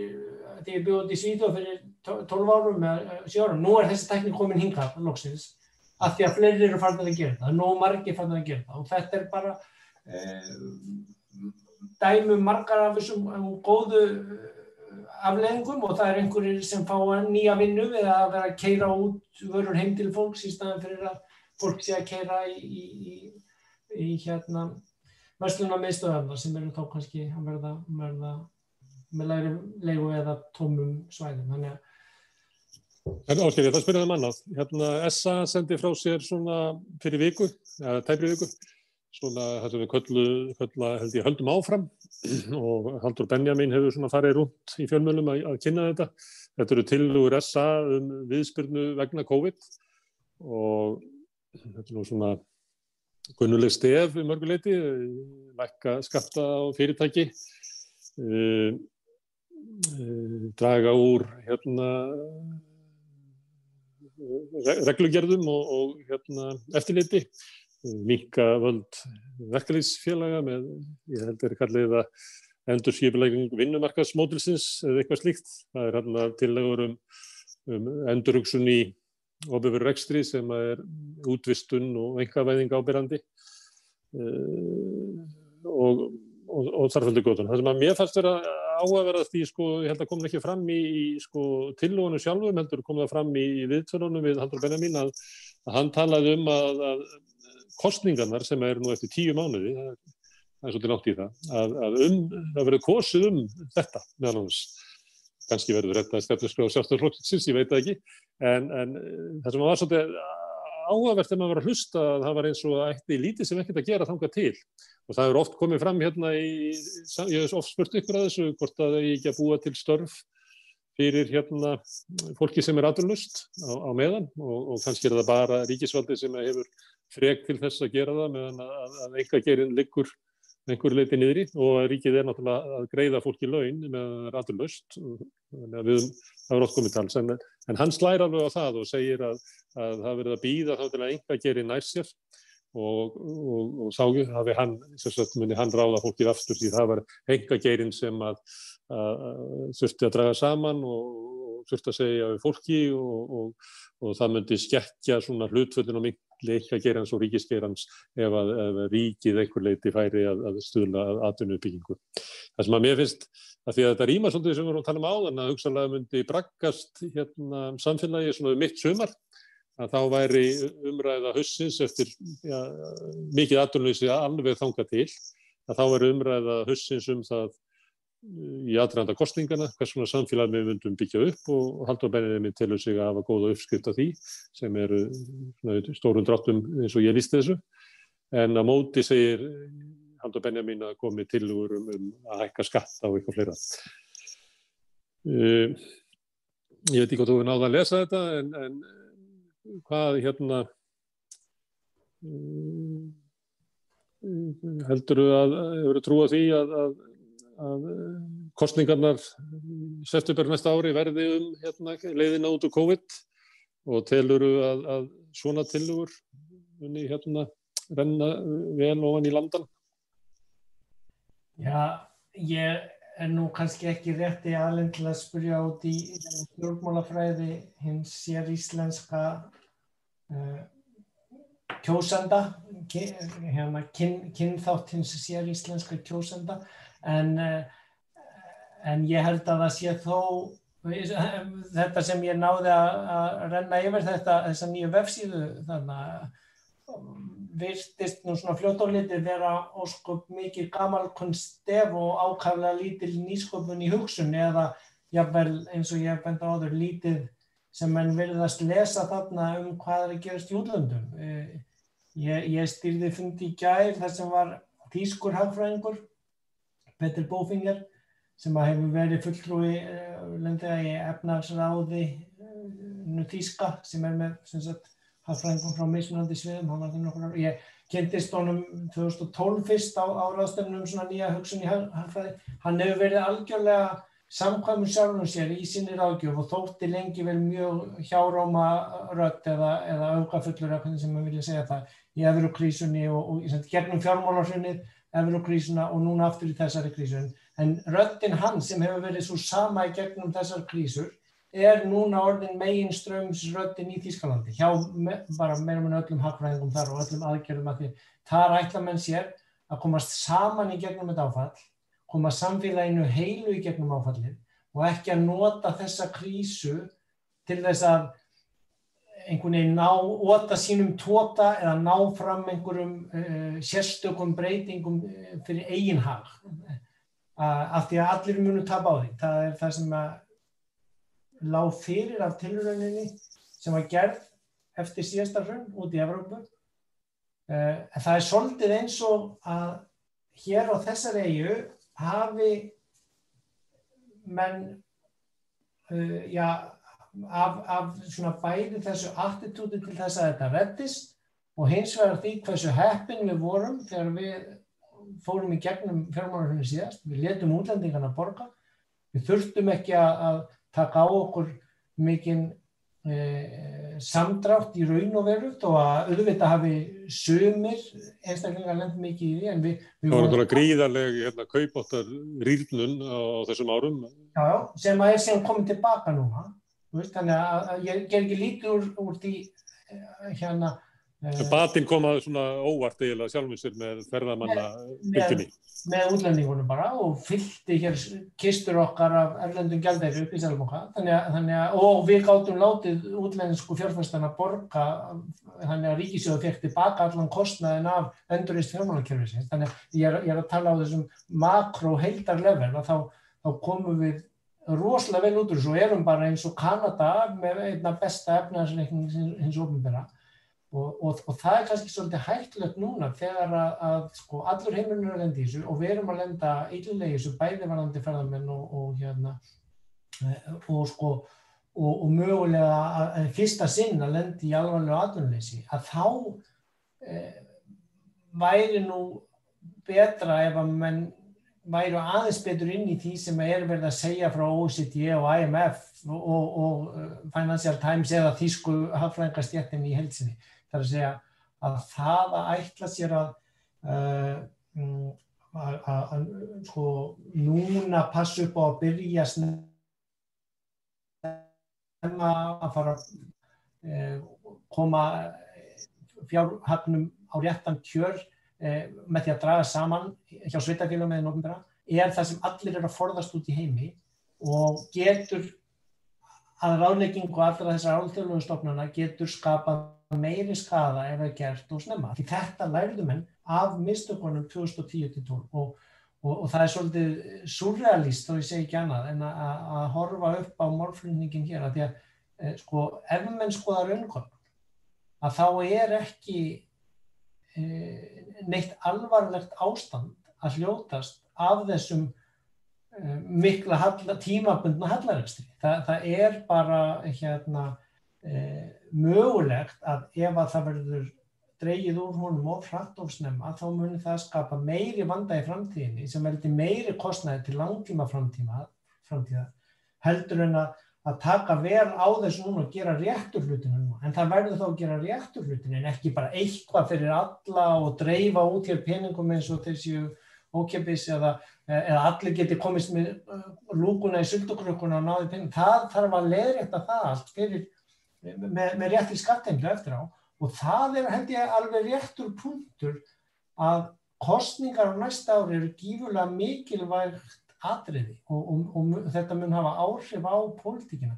þegar ég bjóði út í Svíðu fyrir 12 árum eða 7 árum, nú er þessi tekník komin hingað loksins, að því að fleiri eru farin að gera það, nú margir farin að gera það. Og þetta er bara eh, dæmu um margar af þessum um, góðu eh, afleðingum og það er einhverjir sem fá nýja vinnu eða að vera að keira út vörur heim til fólks í staðan fyrir að fólk sé að keira í, í, í, í hérna versluna meðstöðarna sem eru þá kannski að verða, verða með læri leigu eða tómum svæðum. Þannig að En Ásker, ég ætla að spyrja það um annað. Hérna, SA sendi frá sér svona fyrir viku, eða tæpri viku, svona það sem við köllu, kölla, held ég, höldum áfram og Haldur Benjamin hefur svona farið rúnt í fjölmjölum að, að kynna þetta. Þetta eru tilugur SA um viðspyrnu vegna COVID og þetta er nú svona kunnuleg stef í mörguleiti, lækka skatta á fyrirtæki, uh, uh, draga úr hérna, reglugerðum og, og hérna, eftirliti, minka völd verkefliðsfélaga með, ég held er kallið að endur skipilegning vinnumarkaðsmódilsins eða eitthvað slíkt. Það er hérna tillegur um, um endurugsun í ofurur rekstri sem er útvistun og engavæðing ábyrrandi uh, og, og, og þarföldu góðun. Það sem að mér fannst vera áhugaverðast í, sko, ég held að koma ekki fram í, sko, tillónu sjálfum, heldur kom það fram í, í viðtölunum við Haldur Benjamin að, að hann talaði um að, að kostningarnar sem er nú eftir tíu mánuði, það er, svolítið nátt í það, að, að um, það verður kosið um þetta meðal hans kannski verður þetta stefnusgröð sjálfstæðarflokksins, ég veit það ekki, en, en það sem var svolítið áhugavert þegar maður var að hlusta að það var eins og eitt í lítið sem ekkert að gera þanga til. Og það er oft komið fram hérna í, ég hef oft spurt ykkur að þessu hvort að er ekki að búa til störf fyrir hérna fólki sem er aðurlust á, á meðan. Og, og kannski er það bara ríkisvaldi sem hefur frek til þess að gera það meðan að, að enga gerin liggur einhverju leiti niðri og ríkið er náttúrulega að greiða fólki laun með rætturlaust við það er oft komið tals en, en hann slæra alveg á það og segir að, að það verður að býða þá til að enga geri nær sér. Og, og, og þá hafi hann muni hann ráða fólkið aftur því það var enga gerin sem að, að, að þurfti að draga saman og þurfti að segja við fólki og það myndi skekkja svona hlutföllin og miklu leika gerans og ríkisgerans ef að, ef ríkið einhver leiti færi að, að stuðla að atvinnuuppbyggingu. Það sem að mér finnst að því að þetta rýma svolítið sem við vorum að tala um áðan að hugsalega myndi braggast hérna, samfélagi svona um mitt sumar að þá væri umræða hussins eftir ja, mikið atvinnuleysi alveg þanga til að þá væri umræða hussins um það í aðranda kostningana, hvers svona samfélag við myndum byggja upp og Haldur Benjamin telur sig að hafa góða uppskrift af því sem eru stórun dráttum eins og ég lísti þessu. En á móti segir Haldur Benjamin að komi tilugur um, um að hækka skatt á eitthvað fleira. Uh, ég veit ekki hvort þú hefur náða að lesa þetta en, en hvað hérna uh, heldur þú að hefur þú trúið því að, að að eh, kostningarnar september næsta ári verði um hérna, leiðina út úr COVID og teluru að, að svona tilugur unni hérna renna vel ofan í landan? Já, ég er nú kannski ekki rétti alveg til að spyrja út í stjórnmálafræði hins sér íslenska uh, kjósenda, hérna, kynþátt hins sér íslenska kjósenda en, eh, en ég held að það sé þó þetta sem ég náði að renna yfir þetta, þessa nýju vefsíðu þannig að virtist nú svona fljótólítið vera ósköp mikið gamal kunstef og ákaflega lítil nýsköpun í hugsun eða jáfnvel eins og ég hef bent á áður lítið sem menn virðast lesa þarna um hvað er að gerast í útlöndum. Eh, ég, ég styrði fundi í gær þar sem var tískur hagfræðingur Petur Bófinger sem hefur verið fulltrúi uh, í efnarsráði uh, Þíska sem er með hafðfræðingum frá mismunandi sviðum. Ég kentist honum 2012 fyrst á áraðstöfnum um svona nýja hugsun í hafðfræði. Hann hefur verið algjörlega samkvæmur sjálfum sér í sinni ráðgjöf og þótti lengi vel mjög hjáróma rött eða, eða aukafullur eða hvernig sem maður vilja segja það í öðrukrísunni og, og, og gegnum fjármálarsunnið eurokrísuna og núna aftur í þessari krísun. En röttin hans sem hefur verið svo sama í gegnum þessar krísur er núna orðin megin strömsröttin í Þískalandi hjá bara meirum en öllum hagfræðingum þar og öllum aðgerðum að því þar ætla menn sér að komast saman í gegnum þetta áfall, koma samfélaginu heilu í gegnum áfallin og ekki að nota þessa krísu til þess að einhvern veginn ná óta sínum tóta eða ná fram einhverjum uh, sérstökum breytingum eh, fyrir eigin hag. Uh, af því að allir munu tapa á því. Það er það sem að lág fyrir af tilrauninni sem var gerð eftir síðasta hrun út í Evrópu. Uh, það er svolítið eins og að hér á þessar eigu hafi menn uh, já, af, af svona bæði þessu attitúti til þess að þetta reddist og hins vegar því hversu heppin við vorum þegar við fórum í gegnum fjármálurinn síðast, við letum útlendingarna borga, við þurftum ekki að, að taka á okkur mikinn e, samdrátt í raun og veru þó að auðvitað hafi sumir einstaklega lend mikið í því en við, við Það var náttúrulega gríðarlega hérna, kaupáttar rýrnun á þessum árum. Já, já, sem að er sem komið tilbaka núna veist, þannig að, að ég ger ekki lítið úr, úr því eh, hérna Batinn komaði svona óvart eiginlega sjálfinsir með ferðamanna fylgtinni. Með, með útlendingunum bara og fylgti hér kistur okkar af erlendum gældæri upp í Sjálfbóka og við gáttum látið útlendisku fjárfæstana borga þannig að Ríkisjóðu fekk tilbaka allan kostnaðin af endurist fjármálakerfisins. Þannig að ég er, ég er að tala á þessum makro heildar level og þá, þá komum við rosalega vel út úr þessu og erum bara eins og Kanada með einna besta efnaðarsreikning hins ofinbera Og, og, og það er kannski svolítið hættilegt núna þegar að, að sko, allur heimurinn er að lenda í þessu og við erum að lenda eitthvað í þessu bæði varandi ferðarmenn og, og hérna eh, og sko og mögulega að fyrsta sinn að lenda í alvarlega atvinnuleysi að þá e, væri nú betra ef að menn væri aðeins betur inn í því sem er verið að segja frá OECD og IMF og eh, Financial Times eða Þísku hafðfræðingarstjættin í helsinni þar að segja að það að ætla sér að uh, að, að, að sko núna passu upp á að byrja snemma að fara að uh, koma fjárhagnum á réttan kjör uh, með því að draga saman hjá sveitafélagum eða nógumbera er það sem allir eru að forðast út í heimi og getur að ráðleggingu allra þessar álþjóðlegu stofnana getur skapað meiri skada ef það er gert og snemma. Því þetta lærðum henn af mistökunum 2010-12 og, og, og það er svolítið surrealist, þó ég segi ekki annað, en að horfa upp á málflutningin hér að því að e, sko, ef menn skoða raunkomm, að þá er ekki neitt alvarlegt ástand að hljótast af þessum e, mikla halla, tímabundna hallarækstri. Þa, það er bara hérna e, mögulegt að ef að það verður dreigið úr honum of hratt of snemma þá munir það skapa meiri vanda í framtíðinni sem veldi meiri kostnæði til langtíma framtíða heldur en að, að taka vel á þessu núna og gera réttur hlutinu núna. En það verður þá að gera réttur hlutinu en ekki bara eitthvað fyrir alla og dreifa út hér peningum eins og þessi ókjöpis eða, eða allir geti komist með uh, lúkuna í syldukrökkuna og náði peningum það þarf að leðrætta það allt fyrir með, með réttir skatteimlu eftir á. Og það er held ég alveg réttur punktur að kostningar á næsta ári eru gífurlega mikilvægt atriði og, og, og þetta mun hafa áhrif á pólitíkina.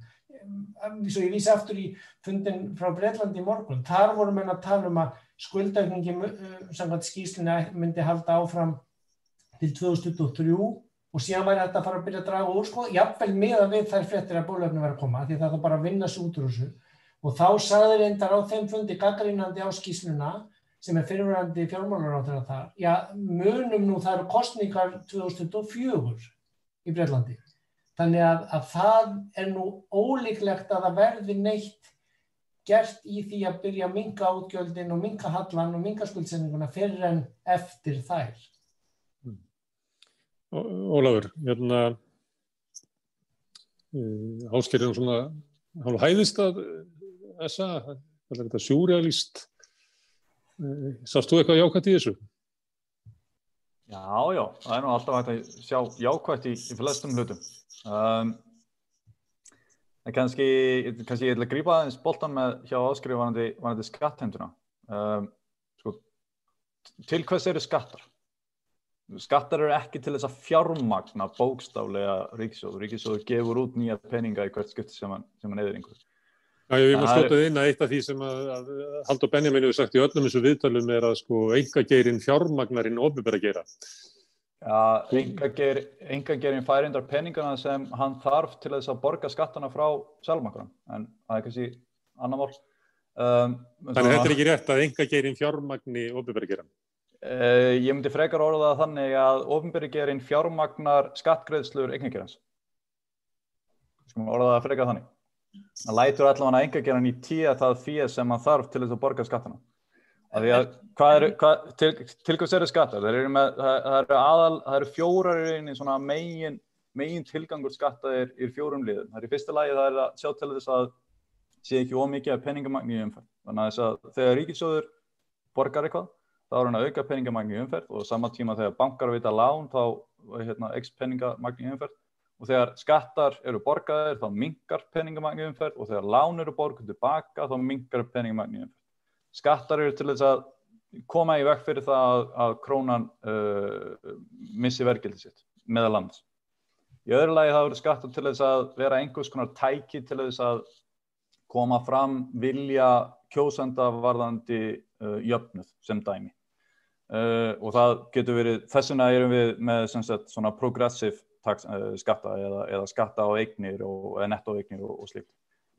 Svo ég vísi aftur í fundin frá Breitlandi í morgun. Þar vorum við að tala um að skuldaukningi samkvæmt skýslina myndi halda áfram til 2023 og síðan væri þetta að fara að byrja að draga úr sko, jafnvel með að við þær frettir að bólöfni verið að koma því það er bara að vinna svo út úr þessu og þá sagði reyndar á þeim fundi gaggarínandi á skísluna sem er fyrirverandi fjármálar á þeirra þar. Já, munum nú það eru kostningar 2004 í Breitlandi þannig að, að það er nú ólíklegt að það verði neitt gert í því að byrja að minga átgjöldin og minga hallan og minga skuldsendinguna fyrir en eftir þær. Hmm. Ólafur hérna uh, áskiljaðum svona hálf hæðist að þessa, er þetta sjúrealist eh, sást þú eitthvað jákvæmt í þessu? Já, já, það er nú alltaf hægt að sjá jákvæmt í, í flestum hlutum um, en kannski kannski ég ætla að grípa aðeins boltan með hjá áskrifvanandi vanandi skattheimtuna um, sko, til hvers eru skattar? Skattar eru ekki til þess að fjármagna bókstaflega ríkisjóður. Ríkisjóður gefur út nýja peninga í hvert skipti sem hann, hann eður einhver. Já, ég vil skjóta inn að eitt af því sem að, að Haldur Benjamin hefur sagt í öllum þessu viðtalum er að sko engageirinn fjármagnarinn ofibera gera. Já, engageirinn færindar peningana sem hann þarf til þess að borga skattana frá sjálfmakran, en það er kannski annar mál. Um, Þannig að þetta er ekki rétt að enga geirin fjármagni ofinbergeran. Uh, ég myndi frekar orða þannig að ofinbergerin fjármagnar skattgreðslur eignagerans. Skulum orða það frekar þannig. Það lætur allavega enga geran í tíða það fyrir sem hann þarf til þess að borga skattana. Að að, hvað er, hvað, til, til hvers eru skattar? Það eru, með, það, eru, aðal, það eru fjórar í megin, megin tilgangur skattaðir í fjórum liðum. Það er í fyrsta lagi það er að sjá til þess að sé ekki ómikið af peningamagni í umferð. Þannig að þess að þegar ríkisjóður borgar eitthvað, þá er hann að auka peningamagni í umferð og sama tíma þegar bankar vita lán þá hérna, x peningamagni í umferð og þegar skattar eru borgaðir þá mingar peningamagni umferð og þegar lán eru borguð tilbaka þá mingar peningamagni umferð skattar eru til þess að koma í vekk fyrir það að, að krónan uh, missi verkildi sitt meðal lands. Í öðru lagi þá eru skattar til þess að vera einhvers konar tæki til þess að koma fram vilja kjósanda varðandi uh, jöfnuð sem dæmi. Uh, og það getur verið, þess vegna erum við með sagt, svona progressive tax, uh, skatta eða, eða skatta á eignir og netto eignir og, og slíkt.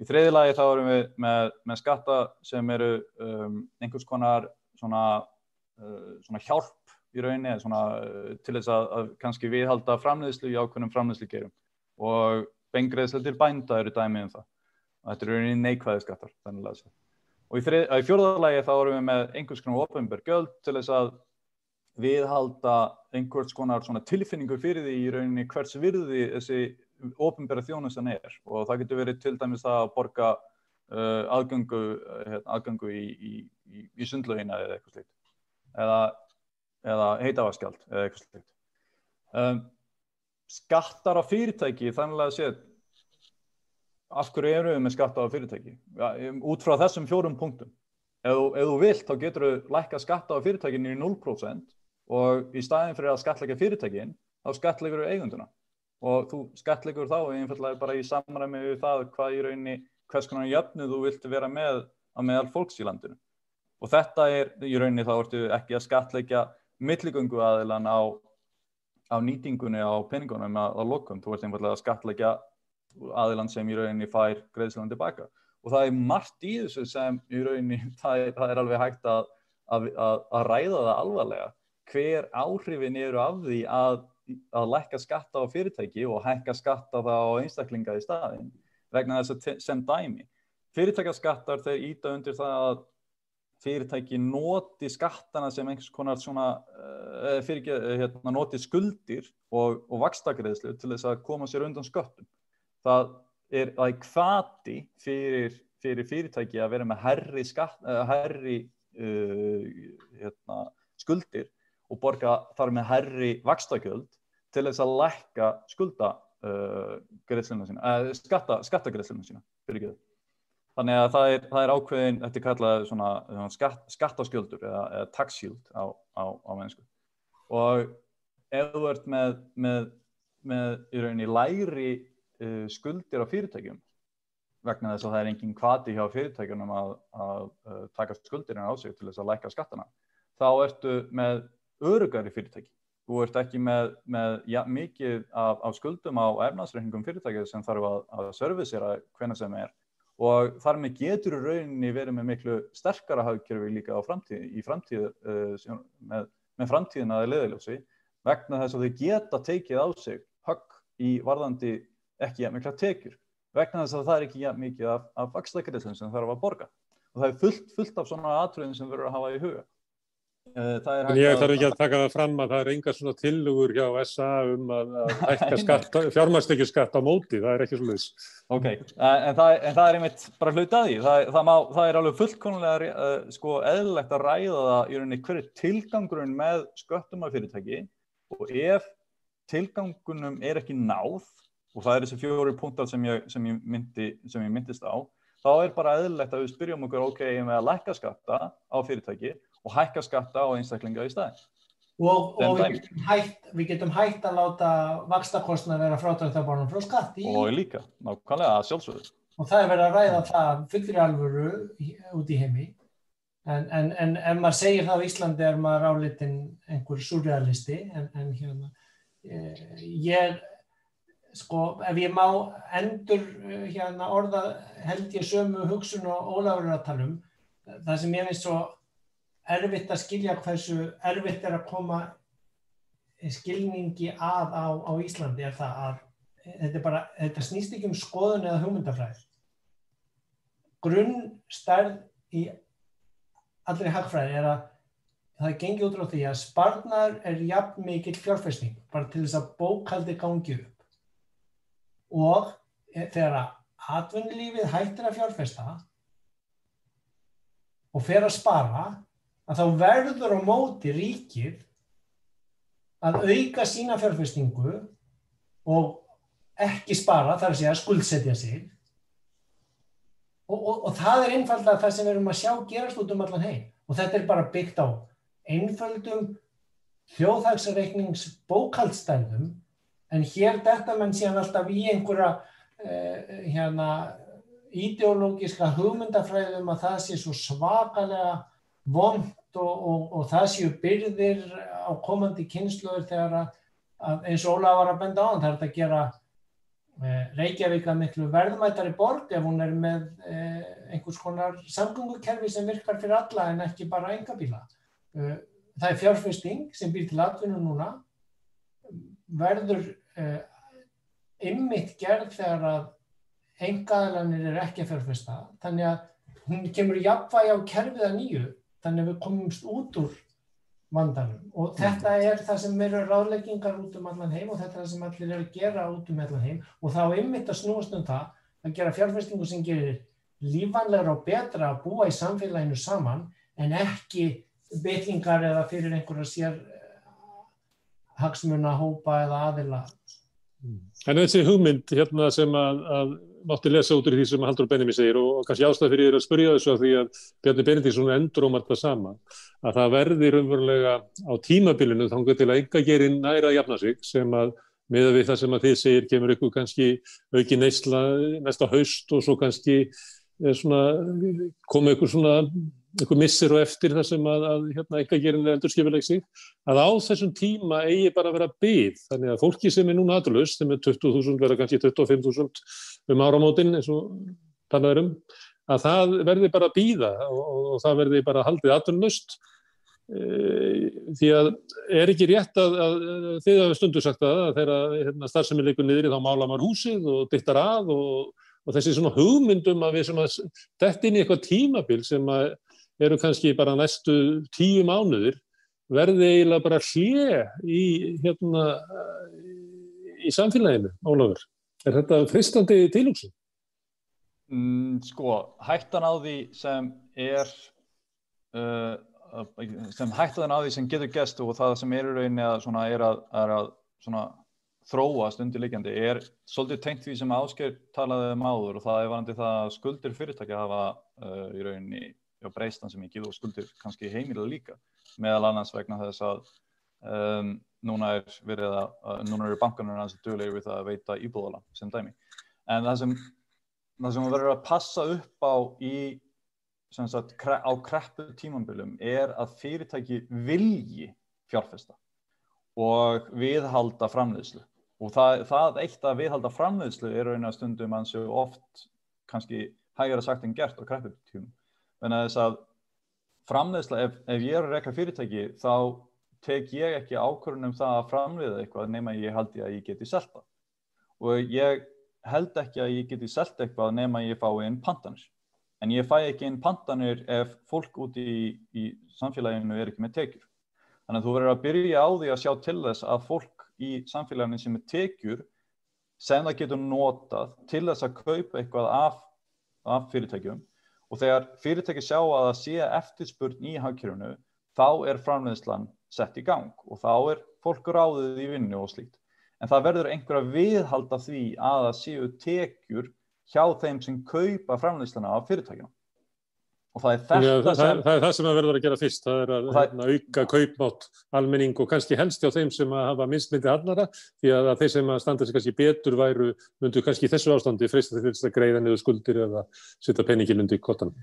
Í þriði lagi þá erum við með, með skatta sem eru um, einhvers konar svona, uh, svona hjálp í rauninni svona, uh, til þess að, að kannski viðhalda framleiðslu í ákveðnum framleiðslu gerum og bengreðslega til bænda eru dæmið um það. Þetta eru rauninni neikvæði skattar þannig að það Og í, í fjórðarlagi þá erum við með einhvers konar ofinberg göld til þess að viðhalda einhvers konar tilfinningu fyrir því í rauninni hvers virði þessi ofinbæra þjónustan er og það getur verið til dæmis að borga uh, aðgöngu, uh, hérna, aðgöngu í, í, í, í sundlaugina eða eitthvað slikt eða, eða heitavaskjald eða eitthvað slikt. Um, skattar á fyrirtæki þannig að séð af hverju eru við með skattar á fyrirtæki? Ja, um, út frá þessum fjórum punktum. Ef, ef þú vilt þá getur þú lækka skattar á fyrirtækinu í 0% og í staðin fyrir að skatleika fyrirtækin þá skatleikur þú eigunduna og þú skattleikur þá einfallega bara í samræmi við það hvað í rauninni, hvers konar jöfnu þú vilt vera með á meðal fólks í landinu. Og þetta er í rauninni þá ertu ekki að skattleika milligöngu aðilan á, á nýtingunni á peningunum að, að lokum. Þú ert einfallega að skattleika aðilan sem í rauninni fær greiðslan tilbaka. Og það er margt í þessu sem í rauninni, það er, það er alveg hægt að, að, að ræða það alvarlega. Hver áhrifin eru af því að að lækka skatta á fyrirtæki og hækka skatta það á einstaklinga í staðin vegna þess að sem dæmi. Fyrirtækjaskattar þeir íta undir það að fyrirtæki noti skattana sem einhvers konar svona, uh, fyrir, hérna, noti skuldir og, og vakstakriðslu til þess að koma sér undan sköttum. Það er, er kvati fyrir, fyrir fyrirtæki að vera með herri, skatt, uh, herri uh, hérna, skuldir og borga þar með herri vakstakjöld til þess að lækka skulda uh, sína, uh, skatta, skattagreðslunum sína fyrir ekki þau. Þannig að það er, það er ákveðin, þetta er kallað svona, svona skatt, skattaskjöldur eða, eða tax shield á, á, á mennsku. Og ef þú ert með, með, með í rauninni læri uh, skuldir á fyrirtækjum vegna þess að það er engin kvati hjá fyrirtækjunum að, að, að uh, taka skuldirinn á sig til þess að lækka skattana, þá ertu með örugari fyrirtæki. Þú ert ekki með, með ja, mikið af, af skuldum á efnarsreikningum fyrirtækið sem þarf að, að servisera hvena sem er og þar með getur rauninni verið með miklu sterkara hafgjörfi líka framtíð, í framtíð uh, með, með framtíðina að leðiljósi vegna þess að þau geta tekið á sig högg í varðandi ekki jæfn mikla tekjur vegna þess að það er ekki jæfn mikið af, af vaksleikariðsum sem þarf að borga og það er fullt, fullt af svona atriðin sem verður að hafa í huga. Eh, ég þarf ekki að taka það fram að það er enga svona tillugur hjá SA um að hækka fjármæstekju skatt á móti, það er ekki svo leiðis. Ok, en það, en það er einmitt bara hlut að því, það, það, má, það er alveg fullkonlega uh, sko eðlilegt að ræða það í rauninni hverju tilgangurinn með sköttum af fyrirtæki og ef tilgangunum er ekki náð og það er þessi fjóri punktar sem ég, sem ég, myndi, sem ég myndist á, þá er bara eðlilegt að við spyrjum okkur, ok, ég með að lækka skatta á fyrirtæki og hækka skatta á einstaklinga í staðin. Og, og við, getum hægt, við getum hægt að láta vakstakostna vera frátræktaborðan frá skatti. Og líka, nákvæmlega, sjálfsögur. Og það er verið að ræða það fullri alvöru út í heimi. En, en, en ef maður segir það á Íslandi er maður álitinn einhver surrealisti. En, en hérna, eh, ég sko, ef ég má endur uh, hérna orða held ég sömu hugsun og Ólafur er að tala um, það sem ég finnst svo erfitt að skilja hversu erfitt er að koma skilningi að á, á Íslandi er það að þetta, bara, þetta snýst ekki um skoðun eða hugmyndafræð grunnstærð í allri hagfræði er að það gengi út á því að sparnar er jafn mikill fjárfæsting bara til þess að bókaldi gangi upp. Og þegar að atvinnulífið hættir að fjárfæsta og fer að spara að þá verður á móti ríkið að auka sína fjárfæstingu og ekki spara þar að segja skuldsetja sig. Og, og, og það er einfalda það sem við erum að sjá gerast út um allan heim. Og þetta er bara byggt á einföldum þjóðhagsreiknings bókaldstæðum en hér þetta menn síðan alltaf í einhverja eh, hérna ídeológiska hugmyndafræðum að það sé svo svakalega vond og, og, og það séu byrðir á komandi kynsluður þegar að, að eins og Óla var að benda á hann, það er að gera eh, Reykjavík að miklu verðmættari borg ef hún er með eh, einhvers konar samgöngukerfi sem virkar fyrir alla en ekki bara engabíla. Eh, það er fjárfesting sem býr til atvinnu núna, verður ymmit gerð þegar að engaðalanir er ekki fjárfesta, þannig að hún kemur jafnvægi á kerfið að nýju þannig að við komumst út úr vandanum. Og þetta er það sem eru ráðleggingar út um allan heim og þetta er það sem allir eru að gera út um allan heim. Og þá einmitt að snúast um það að gera fjárfestingu sem gerir lífanlegra og betra að búa í samfélaginu saman en ekki byggingar eða fyrir einhverja sér eh, hagsmuna, hópa eða aðila. En þessi hugmynd hérna sem að, að mátti lesa út úr því sem Haldur Benjamin segir og, og kannski ástæð fyrir þér að spurja þessu að því að Bjarni Benedíksson endur ómar það sama að það verði raunverulega á tímabilinu þá til að enga gerin næra að jafna sig sem að miða við það sem að þið segir kemur ykkur kannski auki neysla næsta haust og svo kannski eh, svona, koma ykkur svona einhver missir og eftir það sem að, að hérna, eitthvað gerir endur skipileg sig að á þessum tíma eigi bara að vera byggð þannig að fólki sem er núna aðlust sem er 20.000 vera kannski 25.000 um áramótin eins og talaður um að það verði bara að býða og, og, og það verði bara haldið aðlust e, því að er ekki rétt að, að þið hafa stundu sagt að þegar hérna, starfsemi leikur niður þá mála maður húsið og dittar að og, og þessi svona hugmyndum að við sem að dett inn í eitthvað tímabil sem að eru kannski bara næstu tíu mánuðir verði eiginlega bara hlið í, hérna, í samfélaginu, Ólafur. Er þetta fristandi tilúksin? Mm, sko, hættan á því sem er uh, sem hættan á því sem getur gæst og það sem er í rauninni að, svona, er að, er að svona, þróast undirleikjandi er svolítið tengt því sem Ásker talaði um áður og það er varandi það skuldir fyrirtækja hafa uh, í rauninni breyst hans mikið og skuldir kannski heimilega líka. Meðal annars vegna þess að um, núna er verið að, að núna eru bankanur hans dögulegir við að veita íbúðala sem dæmi. En það sem það sem verður að passa upp á í sagt, á kreppu tímambilum er að fyrirtæki vilji fjárfesta og viðhalda framleiðslu. Og það, það eitt að viðhalda framleiðslu er raun að stundum ansið oft kannski hægara sagt en gert á kreppu tímum Þannig að þess að framleiðsla, ef, ef ég er að rekla fyrirtæki þá tek ég ekki ákvörðunum um það að framleiða eitthvað nema ég held ég að ég geti selta. Og ég held ekki að ég geti selta eitthvað nema ég fá einn pantanir. En ég fæ ekki einn pantanir ef fólk úti í, í samfélaginu er ekki með tekjur. Þannig að þú verður að byrja á því að sjá til þess að fólk í samfélaginu sem er tekjur sem það getur notað til þess að kaupa eitthvað af, af fyrirtækjum og þegar fyrirtæki sjá að það sé eftirspurn í hagkjörunu þá er framleiðslan sett í gang og þá er fólk ráðið í vinnu og slíkt. En það verður einhverja viðhalda því að það séu tekjur hjá þeim sem kaupa framleiðslana af fyrirtækjum og það er þetta Já, það, sem... Það, það er það sem að verður að gera fyrst, það er að hérna, auka kaupmátt almenning og kannski helst hjá þeim sem að hafa minstmyndi annara því að, að þeir sem að standa sig kannski betur væru myndu kannski í þessu ástandi þess að greiða niður skuldir eða setja peningin undir kottan.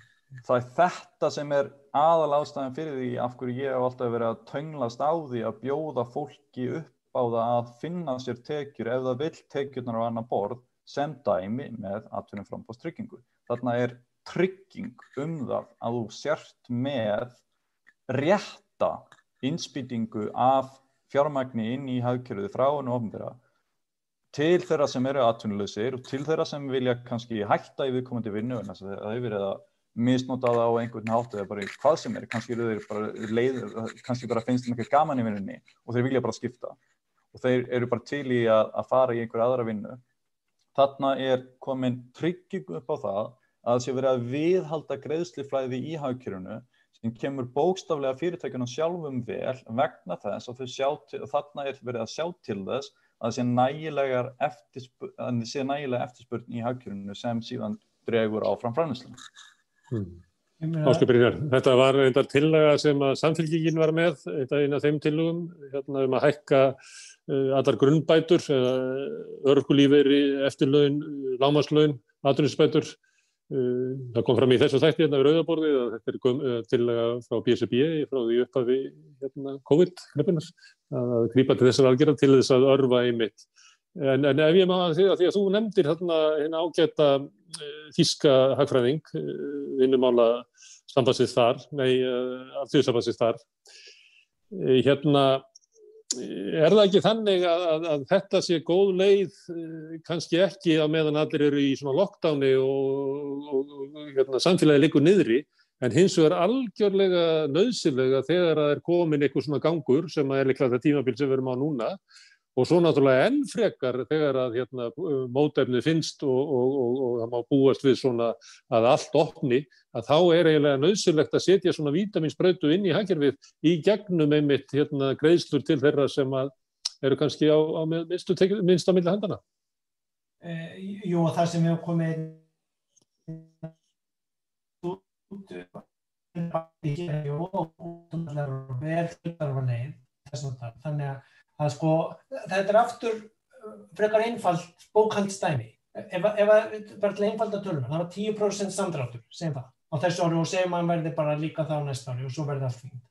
Það er þetta sem er aðal ástæðan fyrir því af hverju ég hef alltaf verið að tönglast á því að bjóða fólki upp á það að finna sér tekjur ef það vill tekjurnar á annar borð sem dæmi með atvinnum frambóðstryggingu. Þarna er trygging um það að þú sért með rétta innspýtingu af fjármagni inn í hagkerfið frá hennu ofnbæra til þeirra sem eru atvinnuleysir og til þeirra sem vilja kannski hætta í viðkomandi vinnu en það hefur verið að misnota það á einhvern hátt eða bara hvað sem er, kannski eru þeir bara leið, kannski bara finnst þeim eitthvað gaman í vinnunni og þeir vilja bara skipta og þeir eru bara til í að, að fara í einhver aðra vinnu. Þarna er komin trygging upp á það að það sé verið að viðhalda greiðsliflæði í hagkjörunu sem kemur bókstaflega fyrirtækjunum sjálfum vel vegna þess og til, þarna er verið að sjá til þess að það sé nægilega eftirspurn, eftirspurn í hagkjörunu sem síðan dregur áfram framlýslega. Hmm. Áskipirinn, þetta var einnig tillega sem að samfélgíkin var með, einn af þeim tillögum, hérna um að hækka uh, allar grunnbætur, örgulíferi, eftirlaun, lámaslaun, atvinninsbætur. Uh, það kom fram í þessu þætti hérna við Rauðaborðið að þetta er uh, tillega frá BSB frá því upphafi hérna, COVID-19 að grípa til þessar aðgerða til þess að örfa einmitt. En, en ef ég því að því að þú nefndir hérna hérna ágæta uh, þíska hagfræðing, vinnumála sambansið þar, nei, alþjóðsambansið þar, hérna er það ekki þannig að, að, að þetta sé góð leið, kannski ekki að meðan allir eru í svona lockdowni og, og, og hérna, samfélagi likur niðri, en hins vegar algjörlega nöðsilega þegar það er komin eitthvað svona gangur sem er líklega það tímabil sem við erum á núna, og svo náttúrulega enn frekar þegar að hérna, mótefni finnst og, og, og, og það má búast við svona að allt opni að þá er eiginlega nöðsynlegt að setja svona vítaminsbrötu inn í hagkerfið í gegnum einmitt hérna, greiðslur til þeirra sem eru kannski á, á minnstu minnst á milli handana. Eh, jú og það sem hefur komið út og vel þannig að að sko, þetta er aftur uh, frekar einfalt bókaldstæmi ef, ef að, bara til einfalda tölum það var 10% samdráttur, segjum það á þessu ári og segjum að hann verði bara líka þá næsta ári og svo verði allt fínt.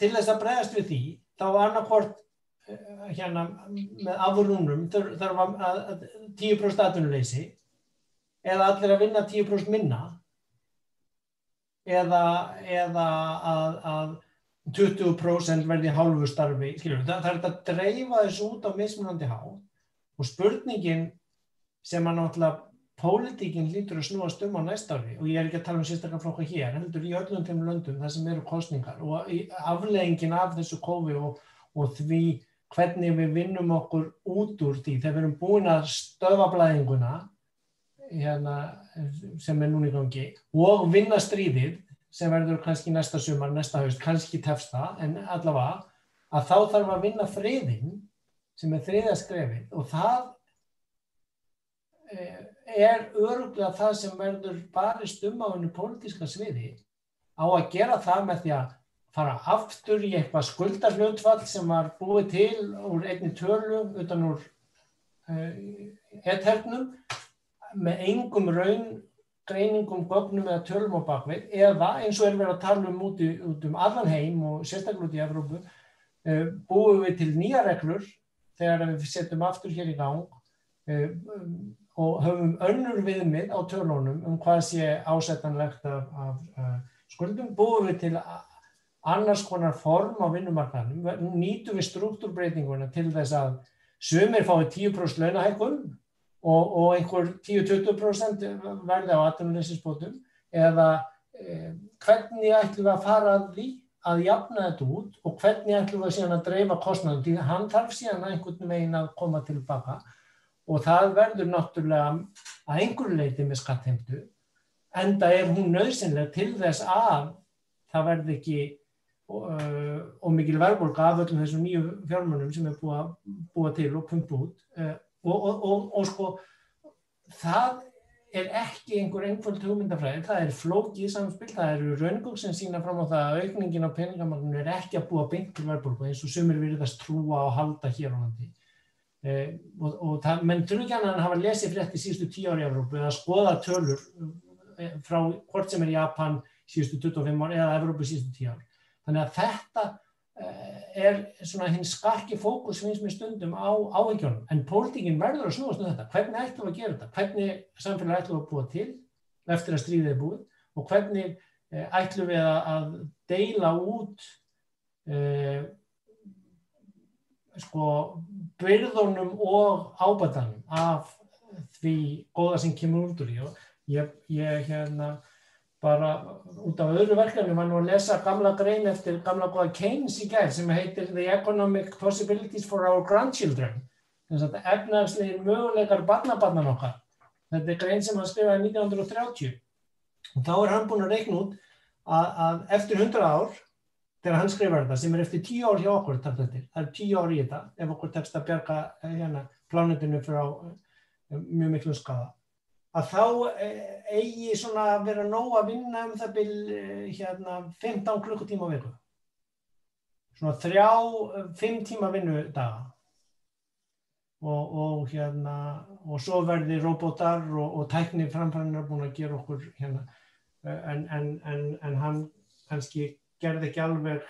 Til þess að bregðast við því þá var annarkort uh, hérna með afrúnum þarf að 10% atvinnuleysi eða allir að vinna 10% minna eða, eða að, að 20% verði hálfu starfi, skilur, það, það er að dreifa þessu út á mismunandi há og spurningin sem að náttúrulega pólitíkinn lítur að snúast um á næsta ári og ég er ekki að tala um sérstaklega flokka hér, heldur í öllum þeim löndum það sem eru kostningar og afleggingin af þessu kofi og, og því hvernig við vinnum okkur út úr því þegar við erum búin að stöfa blæðinguna hérna, sem er núni í gangi og vinna stríðið sem verður kannski næsta sumar, næsta haust, kannski tefst það, en allavega að þá þarf að vinna friðinn sem er þriðaskrefið og það eh, er öruglega það sem verður barist um á hennu pólitíska sviði. Á að gera það með því að fara aftur í eitthvað skuldarljótfall sem var búið til úr einni törlu utan úr uh, eternum með engum raun greiningum, gögnum eða tölum á bakvið eða eins og er verið að tala um út, út um allan heim og sérstaklega út í Evrópu uh, búum við til nýja reglur þegar við setjum aftur hér í gang uh, um, og höfum önnur viðmið á tölunum um hvað sé ásettanlegt af, af uh, skuldum, búum við til annars konar form á vinnumarkanum, nýtum við struktúrbreytinguna til þess að sumir fái 10% launahækkum og, og einhver 10-20% verði á atvinnuleysinsbótum eða eh, hvernig ætlum við að fara að því að jafna þetta út og hvernig ætlum við að síðan að dreifa kostnæðum því hann þarf síðan að einhvern veginn að koma tilbaka og það verður náttúrulega að einhverju leiti með skattheimtu en það er hún nöðsynlega til þess að það verði ekki uh, og mikil verðbólka af öllum þessum nýju fjármönum sem er búið að til og pumpa út uh, og, og, og, og sko það er ekki einhver einföld hugmyndafræði, það er flókið samspil, það eru raungum sem sína fram á það að aukningin á peningamanninu er ekki að búa beint til verðbólku eins og sumir virðast trúa og halda hér á landi. Eh, og, og það, menn trú ekki hann að hafa lesið frétti síðustu tíu ári Evrópu eða skoða tölur eh, frá hvort sem er Japan síðustu 25 ári eða Evrópu síðustu tíu ári þannig að þetta eh, er svona hinn skarki fókus finnst mér stundum á áhengjónum en pólitíkinn verður að snúast um þetta. Hvernig ætlum við að gera þetta, hvernig samfélag ætlum við að búa til eftir að stríðið er búið? Og hvernig eh, ætlum við að deila út eh, sko byrðunum og ábætanum af því góða sem kemur út úr í og ég, ég hérna bara út af öðru verkefni var nú að lesa gamla grein eftir gamla góða Keynes í gæð sem heitir The Economic Possibilities for Our Grandchildren. Þess að efnagslegin möguleikar barnabarnan okkar. Þetta er grein sem hann skrifaði 1930 og þá er hann búin að reikna út að, að eftir 100 ár þegar hann skrifar þetta sem er eftir 10 ár hjá okkur það er 10 ár í þetta ef okkur tekst að bjarga hérna, plánutinu frá mjög miklu skada að þá eh, eigi svona að vera nóg að vinna um það byrj eh, hérna 15 klukkutíma viku. Svona þrjá 5 tíma vinnu daga og, og hérna og svo verði robotar og, og tækni framfærinar búin að gera okkur hérna eh, en, en, en, en hann kannski gerði ekki alveg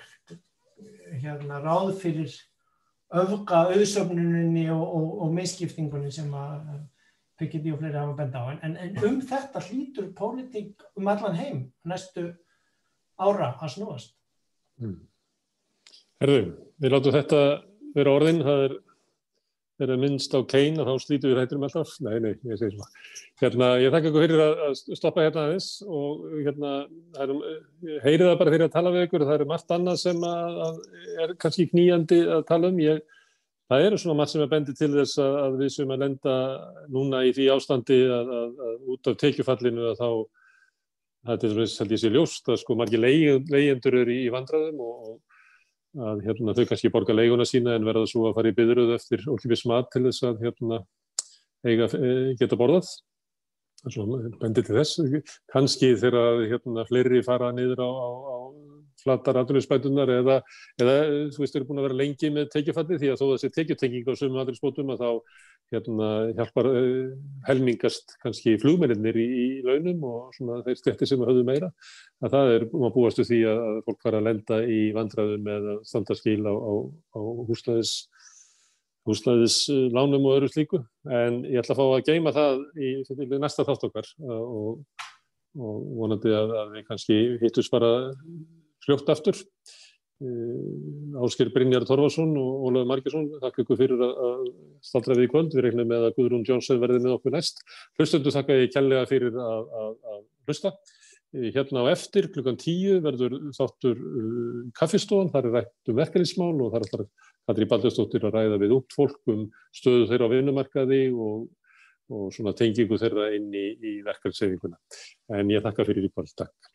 hérna ráð fyrir öfga auðsöfnuninni og, og misskiptingunni sem að Piketty og fleiri hafa benda á. En, en um þetta hlýtur pólitík um allan heim næstu ára að snúast. Mm. Herðu, við látum þetta vera orðin. Það er, er minnst á kein og þá slítum við hættum alltaf. Nei, nei, ég segi svona. Hérna, ég þakka ykkur fyrir að, stoppa hérna aðeins og hérna, er, heyrið það bara fyrir að tala við ykkur. Það eru margt annað sem að, að er kannski knýjandi að tala um. Ég það eru svona margt sem er bendið til þess að, að við sem að lenda núna í því ástandi að, að, út af teikjufallinu að þá það er dæmis held ég sé ljóst að sko margir leyendur eru í, vandraðum og, að hérna, þau kannski borga leiguna sína en verða svo að fara í byðröð eftir okkipis mat til þess að hérna, eiga, e, geta borðað. Bendið til þess kannski þegar hérna, fleiri fara niður á, á, á flatar atvinninsbætunar eða, eða þú veist, eru búin að vera lengi með tekjufalli því að þó þessi tekjutenging á sumum atvinninsbótum að þá hérna, hjálpar uh, helmingast kannski flugmennir í, í launum og svona þeir stettir sem höfðu meira. Að það er, maður búast við því að fólk fara að lenda í vandraðum með standarskíl á, á, á húsnæðis húsnæðislánum og öðru slíku. En ég ætla að fá að geima það í, í næsta þátt okkar og, og vonandi að, að við kannski hittus bara fljótt aftur. Eh, Ásker Brynjar Torfarsson og Ólaður Margesson, þakka ykkur fyrir að staldra við í kvöld. Við regnum með að Guðrún Jónsson verði með okkur næst. Hlustundu þakka ég kærlega fyrir að, að, að hlusta. Eh, hérna á eftir, klukkan tíu, verður þáttur uh, kaffistofan, þar er rætt um verkefnismál og þar er Katri Baldurstóttir að ræða við út fólk um stöðu þeirra á vinnumarkaði og, og tengingu þeirra inn í, í verkefnisefinguna. En ég þakka fyrir í kvöld. Takk.